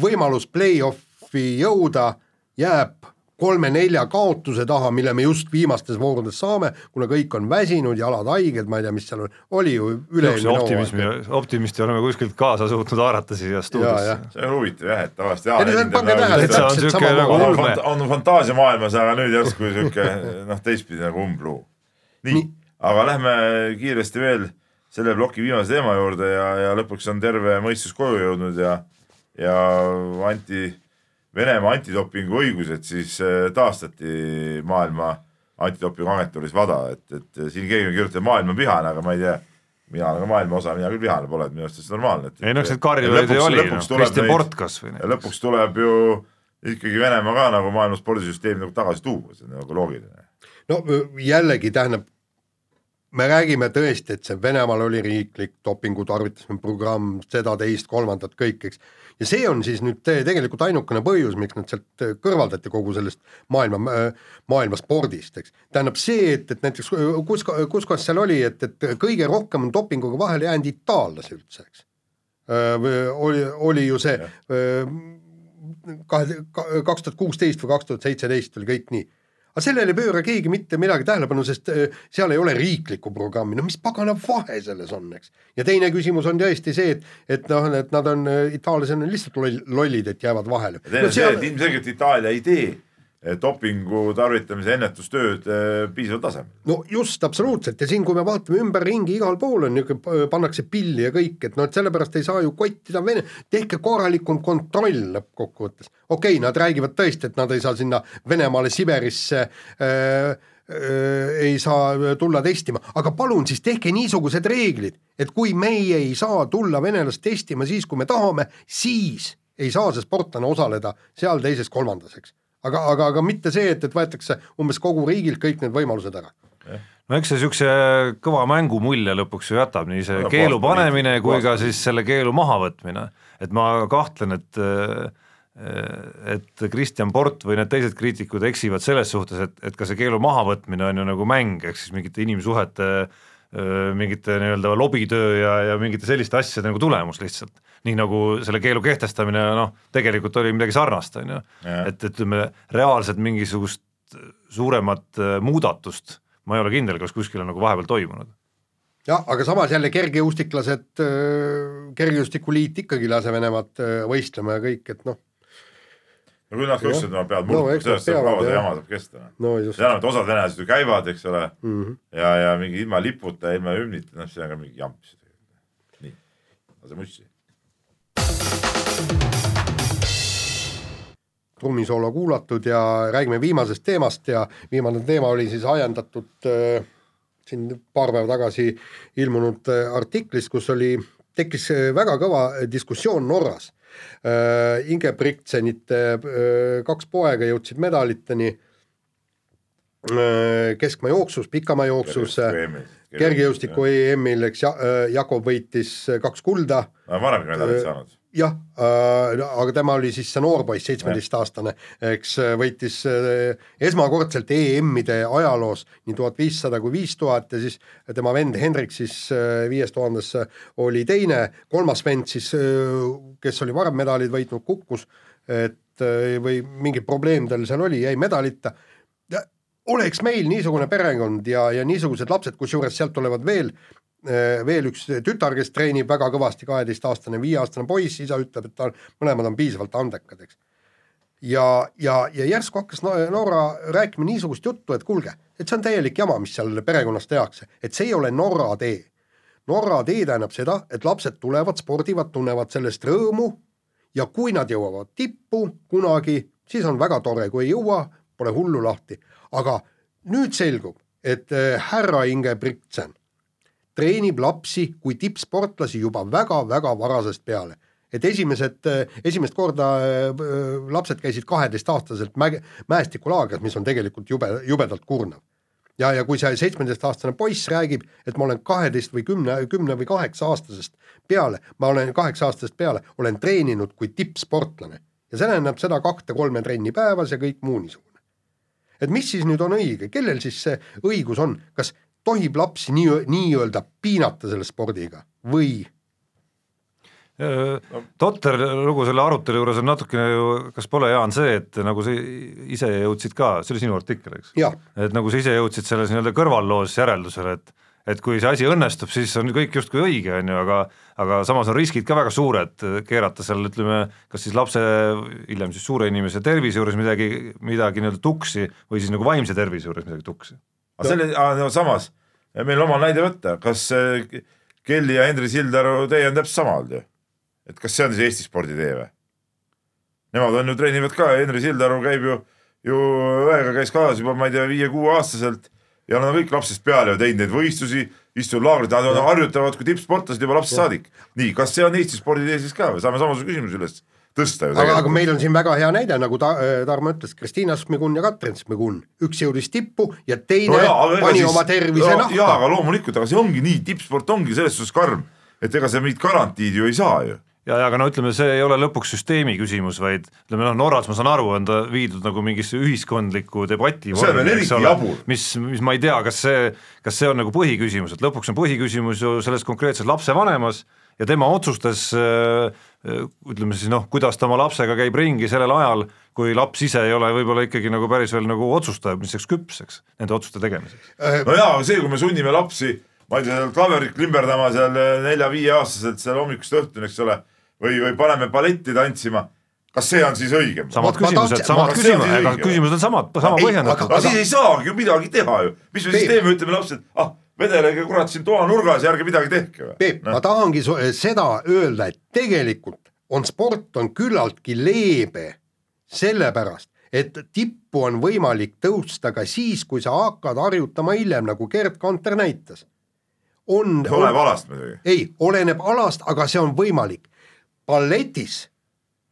võimalus play-off'i jõuda jääb kolme-nelja kaotuse taha, mille me just viimastes voorudes saame, kuna kõik on väsinud, jalad haiged, ma ei tea, mis seal oli, ju üle-eelmine optimismi, optimisti oleme kuskilt kaasa suutnud haarata siia stuudiosse. see on huvitav jah, et tavaliselt Täitsa on nagu on, fanta- on fantaasiamaailmas, aga nüüd järsku sihuke noh, teistpidi nagu umbluu. nii, nii., aga lähme kiiresti veel selle ploki viimase teema juurde ja, ja lõpuks on terve mõistus koju jõudnud ja, ja anti, Venemaa antidopingu õigused siis äh, taastati maailma antidopingu agentuuris WADA, et, et siin keegi on kirjutanud maailm on vihane, aga ma ei tea, mina olen ka maailma osa, mina küll vihane pole, et minu arust see on normaalne. ei no eks need karjuvaid ju oli, noh, Kristjan Port kas või ja lõpuks tuleb ju ikkagi Venemaa ka nagu maailma spordisüsteemi nagu tagasi tuua, see on nagu loogiline. no jällegi tähendab, me räägime tõesti, et see Venemaal oli riiklik dopingu tarvitamise programm, seda, teist, kolmandat, kõik, eks. ja see on siis nüüd te- tegelikult ainukene põhjus, miks nad sealt äh, kõrvaldati kogu sellest maailma, maailma spordist, eks. tähendab see, et, et näiteks äh, kus, kus kohas seal oli, et, et kõige rohkem on dopinguga vahele jäänud itaallasi üldse, eks. oli, oli ju see kahe, kaks tuhat kuusteist või kaks tuhat seitseteist oli kõik nii aga sellele ei pööra keegi mitte midagi tähelepanu, sest äh, seal ei ole riiklikku programmi, no mis pagana vahe selles on, eks. ja teine küsimus on tõesti see, et, et noh, et nad on, itaallased on lihtsalt loll, lollid, et jäävad vahele. teine on ilmselgelt Itaalia ei tee dopingu tarvitamise ennetustööd eh, piisaval tasemel. no just, absoluutselt ja siin, kui me vaatame ümberringi, igal pool on niisugune, pannakse pilli ja kõik, et noh, et sellepärast ei saa ju kottida Vene, tehke korralikum kontroll lõppkokkuvõttes. okei okay,, nad räägivad tõesti, et nad ei saa sinna Venemaale Siberisse äh, ei saa tulla testima, aga palun siis tehke niisugused reeglid, et kui meie ei saa tulla venelast testima siis, kui me tahame, siis ei saa see sportlane osaleda seal teises-kolmandas, eks. aga, aga, aga mitte see, et, et võetakse umbes kogu riigilt kõik need võimalused ära. No eks see niisuguse kõva mängu mulje lõpuks ju jätab, nii see No keelu panemine kui ka siis selle keelu mahavõtmine, et ma kahtlen, et et Kristjan Port või need teised kriitikud eksivad selles suhtes, et, et ka see keelu mahavõtmine on ju nagu mäng, ehk siis mingite inimsuhete mingite nii-öelda lobitöö ja, ja mingite selliste asjade nagu tulemus lihtsalt. nii nagu selle keelu kehtestamine noh, tegelikult oli midagi sarnast, on ju, et ütleme reaalselt mingisugust suuremat muudatust ma ei ole kindel, kas kuskil on nagu vahepeal toimunud. jah, aga samas jälle kergejõustiklased, kergejõustikuliit ikkagi ei lase Venemaad võistlema ja kõik, et noh, no kui nad ka ütlesid, et nad peavad No murdma, nad sellest saab kaua see jama saab kesta. no enam, et osad venelased ju käivad, eks ole mm. -hmm. ja, ja mingi ilma liputa, ilma hümnita, noh, see on ka mingi jamps. nii, lase mussi. trummisoolo kuulatud ja räägime viimasest teemast ja viimane teema oli siis ajendatud äh, siin paar päeva tagasi ilmunud äh, artiklist, kus oli, tekkis äh, väga kõva diskussioon Norras. Ingebrigtsenite äh, kaks poega jõudsid medaliteni. Äh, keskmaa jooksus, pikamaa jooksus, kergejõustiku EM-il, eks ja, äh, Jakob võitis äh, kaks kulda. Varemgi medalit saanud. Jah äh,, aga tema oli siis see noor poiss, seitsmeteistaastane, eks äh, võitis äh, esmakordselt EM-ide ajaloos nii tuhat viissada kui viis tuhat ja siis tema vend Hendrik siis äh, viies tuhandes oli teine, kolmas vend siis, kes oli varem medalid võitnud, kukkus, et äh, või mingi probleem tal seal oli, jäi medalita. oleks meil niisugune perekond ja, ja niisugused lapsed, kusjuures sealt tulevad veel äh, veel üks tütar, kes treenib väga kõvasti, kaheteistaastane, viieaastane poiss, isa ütleb, et ta, mõlemad on piisavalt andekad, eks. ja, ja, ja järsku hakkas No- Norra rääkima niisugust juttu, et kuulge, et see on täielik jama, mis seal perekonnas tehakse, et see ei ole Norra tee. Norra tee tähendab seda, et lapsed tulevad, spordivad, tunnevad sellest rõõmu ja kui nad jõuavad tippu kunagi, siis on väga tore, kui ei jõua, pole hullu lahti, aga nüüd selgub, et äh, härra Ingebrigtsen treenib lapsi kui tippsportlasi juba väga-väga varasest peale et esimesed, esimest korda äh, lapsed käisid kaheteistaastaselt mäe, mäestikulaagris, mis on tegelikult jube, jubedalt kurnav. ja, ja kui see seitsmeteistaastane poiss räägib, et ma olen kaheteist või kümne, kümne või kaheksa aastasest peale, ma olen kaheksa aastasest peale, olen treeninud kui tippsportlane ja see tähendab seda kahte-kolme trenni päevas ja kõik muu niisugune. et mis siis nüüd on õige, kellel siis see õigus on, kas tohib lapsi nii, nii-öelda piinata selle spordiga või totter lugu selle arutelu juures on natukene ju, kas pole, Jaan, see, et nagu sa ise jõudsid ka, see oli sinu artikkel, eks? et nagu sa ise jõudsid selles nii-öelda kõrvalloos järeldusele, et et kui see asi õnnestub, siis on kõik justkui õige, on ju, aga aga samas on riskid ka väga suured, keerata seal ütleme, kas siis lapse, hiljem siis suure inimese tervise juures midagi, midagi nii-öelda tuksi või siis nagu vaimse tervise juures midagi tuksi. Aga selle, no samas, meil oma näide võtta, kas Kelly ja Henri Sildaru tee on täpselt sama olnud ju? Et kas see on siis Eesti sporditee või? Nemad on ju, treenivad ka, Henri Sildaru käib ju, ju õega käis kaasas juba, ma ei tea, viie-kuueaastaselt ja nad on kõik lapsest peale ju teinud neid võistlusi, istunud laagrit, nad harjutavad kui tippsportlased juba lapsest saadik. nii, kas see on Eesti sporditee siis ka või, saame samasuguse küsimuse üles tõsta ju aga, aga meil on siin väga hea näide, nagu ta, Tarmo ütles, Kristiina Šmigun ja Katrin Šmigun, üks jõudis tippu ja teine no jaa, pani siis, oma tervise no, nahka. jaa, aga loomulikult, aga see ongi nii, tippsport ongi selles suhtes karm, et ega sa mingit garantiid ju ei saa ju. Ja, ja aga no ütleme, see ei ole lõpuks süsteemi küsimus, vaid ütleme noh, Norras ma saan aru, on ta viidud nagu mingisse ühiskondlikku debati vormi, eks ole, mis, mis ma ei tea, kas see, kas see on nagu põhiküsimus, et lõpuks on põhiküsimus ju selles konkreetses lapsevanemas ja tema otsustas äh, ütleme siis noh, kuidas ta oma lapsega käib ringi sellel ajal, kui laps ise ei ole võib-olla ikkagi nagu päris veel nagu otsustajaks küps, eks, nende otsuste tegemiseks. no jaa, aga see, kui me sunnime lapsi ma ei tea, seal klaverit klimberdama seal nelja-viieaastaselt seal hommikust õhtuni, eks ole või, või paneme balletti tantsima kas see on siis õigem? samad küsimused, samad küsimused, ega küsimused on samad, sama põhjendatud. aga siis ei saagi ju midagi teha ju, mis me siis teeme, ütleme lapsed, ah vedelege kurat siin toanurgas ja ärge midagi tehke? Peep no., ma tahangi seda öelda, et tegelikult on sport on küllaltki leebe sellepärast, et tippu on võimalik tõusta ka siis, kui sa hakkad harjutama hiljem, nagu Gerd Kanter näitas. on. oleneb alast muidugi. ei, oleneb alast, aga see on võimalik balletis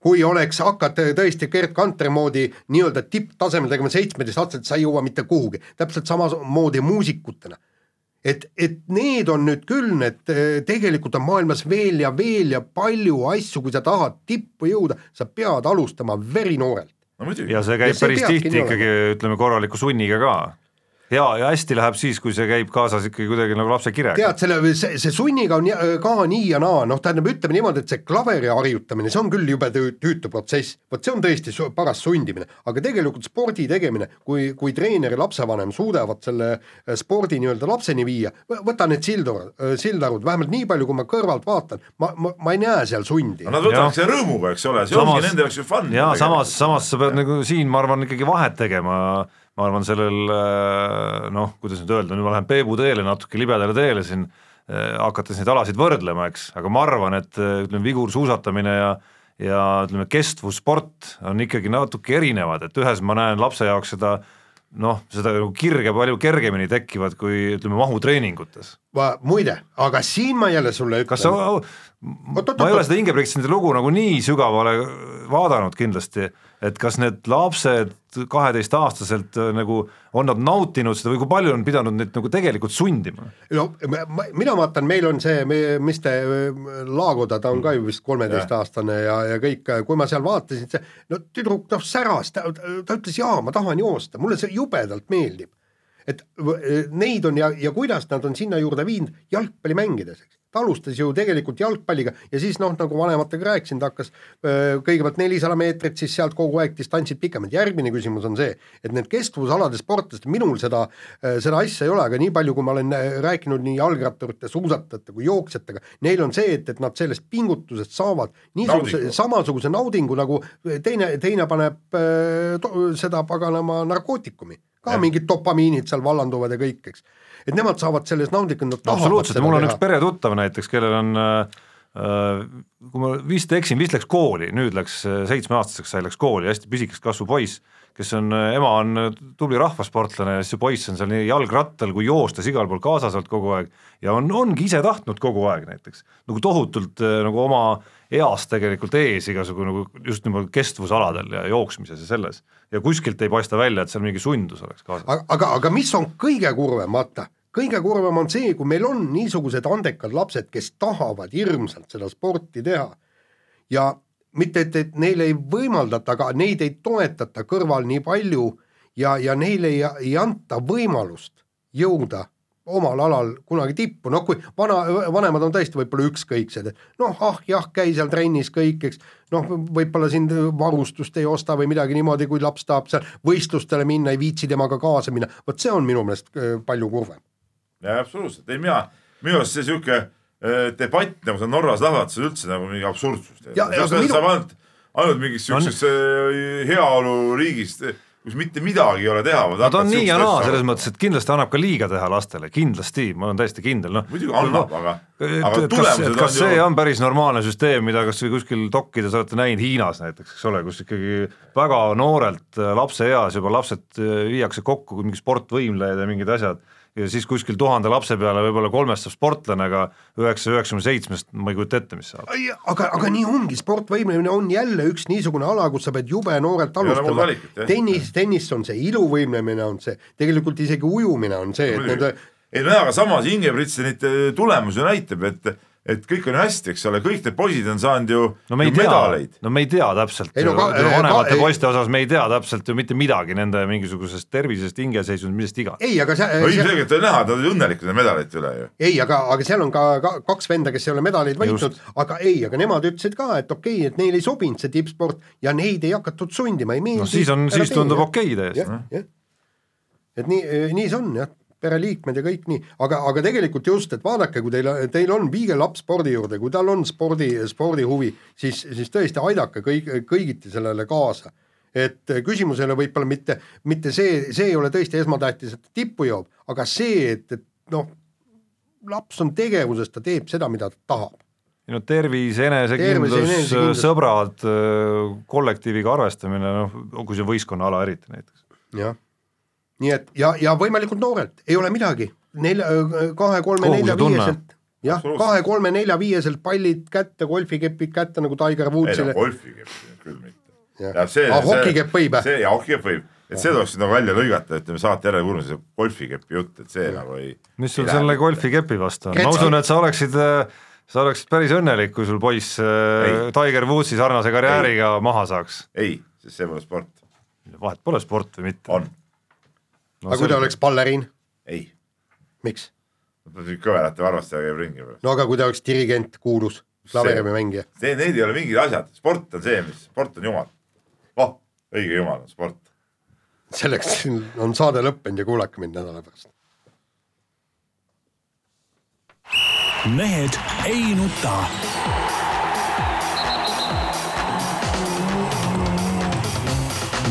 kui oleks hakata tõesti Gerd Kantri moodi nii-öelda tipptasemel tegema seitsmeteistaastaselt, sa ei jõua mitte kuhugi, täpselt samamoodi muusikutena. Et, et need on nüüd küll need, tegelikult on maailmas veel ja veel ja palju asju, kui sa tahad tippu jõuda, sa pead alustama verinoorelt. no ja see käib ja see päris tihti ikkagi, ütleme korraliku sunniga ka ja, ja hästi läheb siis, kui see käib kaasas ikkagi kuidagi nagu lapse kirega. tead, selle, see, see sunniga on ka nii ja naa, noh, tähendab, ütleme niimoodi, et see klaveri harjutamine, see on küll jube tüütu protsess, vot see on tõesti paras sundimine, aga tegelikult spordi tegemine, kui, kui treener ja lapsevanem suudavad selle äh, spordi nii-öelda lapseni viia, võta need sildur, äh, sildarud, vähemalt nii palju, kui ma kõrvalt vaatan, ma, ma, ma ei näe seal sundi. Nad võtavad selle rõõmuga, eks ole, see samas, ongi nende jaoks ju fun. jaa, samas, samas sa pead nagu siin, ma arvan, ikkagi vahet tegema ma arvan, sellel äh, noh, kuidas nüüd öelda, nüüd ma lähen Peebu teele natuke libedale teele siin, äh, hakates neid alasid võrdlema, eks, aga ma arvan, et äh, ütleme, vigursuusatamine ja ja ütleme, kestvussport on ikkagi natuke erinevad, et ühes ma näen lapse jaoks seda noh, seda nagu kirge palju kergemini tekivad kui ütleme mahutreeningutes. muide, aga siin ma jälle sulle ütlen. kas sa, ma ei ole seda Ingebrigtseni lugu nagu nii sügavale vaadanud kindlasti et kas need lapsed kaheteistaastaselt äh, nagu on nad nautinud seda või kui palju on pidanud neid nagu tegelikult sundima? no ma, mina vaatan, meil on see, mis te, Laagoda, ta on ka ju vist kolmeteistaastane ja, ja kõik, kui ma seal vaatasin, see no tüdruk noh säras, ta, ta ütles jaa, ma tahan joosta, mulle see jubedalt meeldib. et neid on ja, ja kuidas nad on sinna juurde viinud jalgpalli mängides, eks ta alustas ju tegelikult jalgpalliga ja siis noh, nagu vanematega rääkisin, ta hakkas öö, kõigepealt nelisada meetrit, siis sealt kogu aeg distantsid pikemad. järgmine küsimus on see, et need kestvusalade sportlased, minul seda, seda asja ei ole, aga nii palju, kui ma olen rääkinud nii jalgratturite, suusatajate kui jooksjatega, neil on see, et, et nad sellest pingutusest saavad niisuguse samasuguse naudingu nagu teine, teine paneb öö, to, seda paganama narkootikumi, ka ja. mingid dopamiinid seal vallanduvad ja kõik, eks. Et nemad saavad selles naudingut, nad tahavad absoluutselt, mul on teha. üks peretuttav näiteks, kellel on äh, kui ma vist eksin, vist läks kooli, nüüd läks seitsmeaastaseks sai, läks kooli, hästi pisikest kasvu poiss, kes on, ema on tubli rahvasportlane ja siis see poiss on seal nii jalgrattal kui joostes igal pool kaasas olnud kogu aeg ja on, ongi ise tahtnud kogu aeg näiteks, nagu tohutult nagu oma eas tegelikult ees igasugu nagu just niimoodi kestvusaladel ja jooksmises ja selles. ja kuskilt ei paista välja, et seal mingi sundus oleks kaasas. aga, aga, aga mis on kõige kurvem, vaata, kõige kurvem on see, kui meil on niisugused andekad lapsed, kes tahavad hirmsalt seda sporti teha ja mitte, et, et neile ei võimaldata, aga neid ei toetata kõrval nii palju ja, ja neile ei, ei anta võimalust jõuda omal alal kunagi tippu, noh kui vana, vanemad on tõesti võib-olla ükskõiksed, et noh, ah jah, käi seal trennis kõik, eks, noh, võib-olla sind varustust ei osta või midagi niimoodi, kui laps tahab seal võistlustele minna, ei viitsi temaga kaasa minna, vot see on minu meelest äh, palju kurvem. Jaa, absoluutselt, ei mina, minu arust see sihuke äh, debatt, nagu sa Norras lahvad, see on üldse nagu mingi absurdsus. ainult, mingist siuksest äh, heaoluriigist kus mitte midagi ei ole teha. no ta on nii ja naa selles mõttes, et kindlasti annab ka liiga teha lastele, kindlasti, ma olen täiesti kindel, noh. muidugi annab aga, aga kas, kas see on päris normaalne süsteem, mida kas või kuskil dokkides olete näinud Hiinas näiteks, eks ole, kus ikkagi väga noorelt lapse eas juba lapsed viiakse kokku, mingi sportvõimlejad ja mingid asjad ja siis kuskil tuhande lapse peale võib-olla kolmest saab sportlane, aga üheksa, üheksakümne seitsmest ma ei kujuta ette, mis saab. aga, aga nii ongi, sportvõimlemine on jälle üks niisugune ala, kus sa pead jube noorelt alustama. tennis, tennis on see, iluvõimlemine on see, tegelikult isegi ujumine on see, et nende ei no jaa, aga samas Ingebrigtsenite tulemus ju näitab, et et kõik on hästi, eks ole, kõik need poisid on saanud ju, no me ju tea, medaleid. no me ei tea täpselt, no, vanemate poiste osas me ei tea täpselt ju mitte midagi nende mingisugusest tervisest, hingeseisundist, millest iganes. ei, aga see no ilmselgelt on näha, nad olid õnnelikud nende medalite üle ju. ei, aga, aga seal on ka, ka kaks venda, kes ei ole medaleid võitnud, aga ei, aga nemad ütlesid ka, et okei okay,, et neile ei sobinud see tippsport ja neid ei hakatud sundima, ei meeldi. no siis on, siis tundub okei okay täiesti. et nii, nii see on jah pereliikmed ja kõik nii, aga, aga tegelikult just, et vaadake, kui teil, teil on, viige laps spordi juurde, kui tal on spordi, spordihuvi, siis, siis tõesti aidake kõik, kõigiti sellele kaasa. et küsimus ei ole võib-olla mitte, mitte see, see ei ole tõesti esmatähtis, et tippu jõuab, aga see, et, et noh, laps on tegevuses, ta teeb seda, mida ta tahab no tervis, enesekindlus, sõbrad, kollektiiviga arvestamine, noh, kui see võistkonnaala eriti näiteks. jah nii et ja, ja võimalikult noorelt, ei ole midagi, nelja, kahe, kolme, nelja, viieselt, jah, kahe, kolme, nelja, viieselt pallid kätte, golfikepid kätte nagu Tiger Woodsile. ei no golfikepid küll mitte. ja see, ah, hokikepp võib, see ja hokikepp võib, et see tuleks nagu välja lõigata, ütleme saate järele kuulame see golfikepi jutt, et see nagu ei. mis sul selle golfikepi vastu on, ma usun, et sa oleksid sa oleksid päris õnnelik, kui sul poiss ei. Tiger Woodsi sarnase karjääriga ei. maha saaks. ei, sest see pole sport. vahet pole sport või mitte. on no, aga kui ta oleks balleriin? ei. miks? kõverate varvastega käib ringi. no aga kui ta oleks dirigent, kuulus, klaverimängija mängija? see, need ei ole mingid asjad, sport on see, mis, sport on jumal. oh, õige jumal on sport. selleks on saade lõppenud ja kuulake mind nädala pärast. mehed ei nuta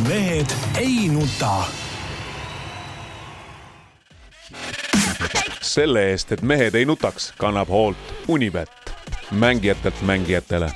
mehed ei nuta selle eest, et mehed ei nutaks, kannab hoolt Unibet, mängijatelt mängijatele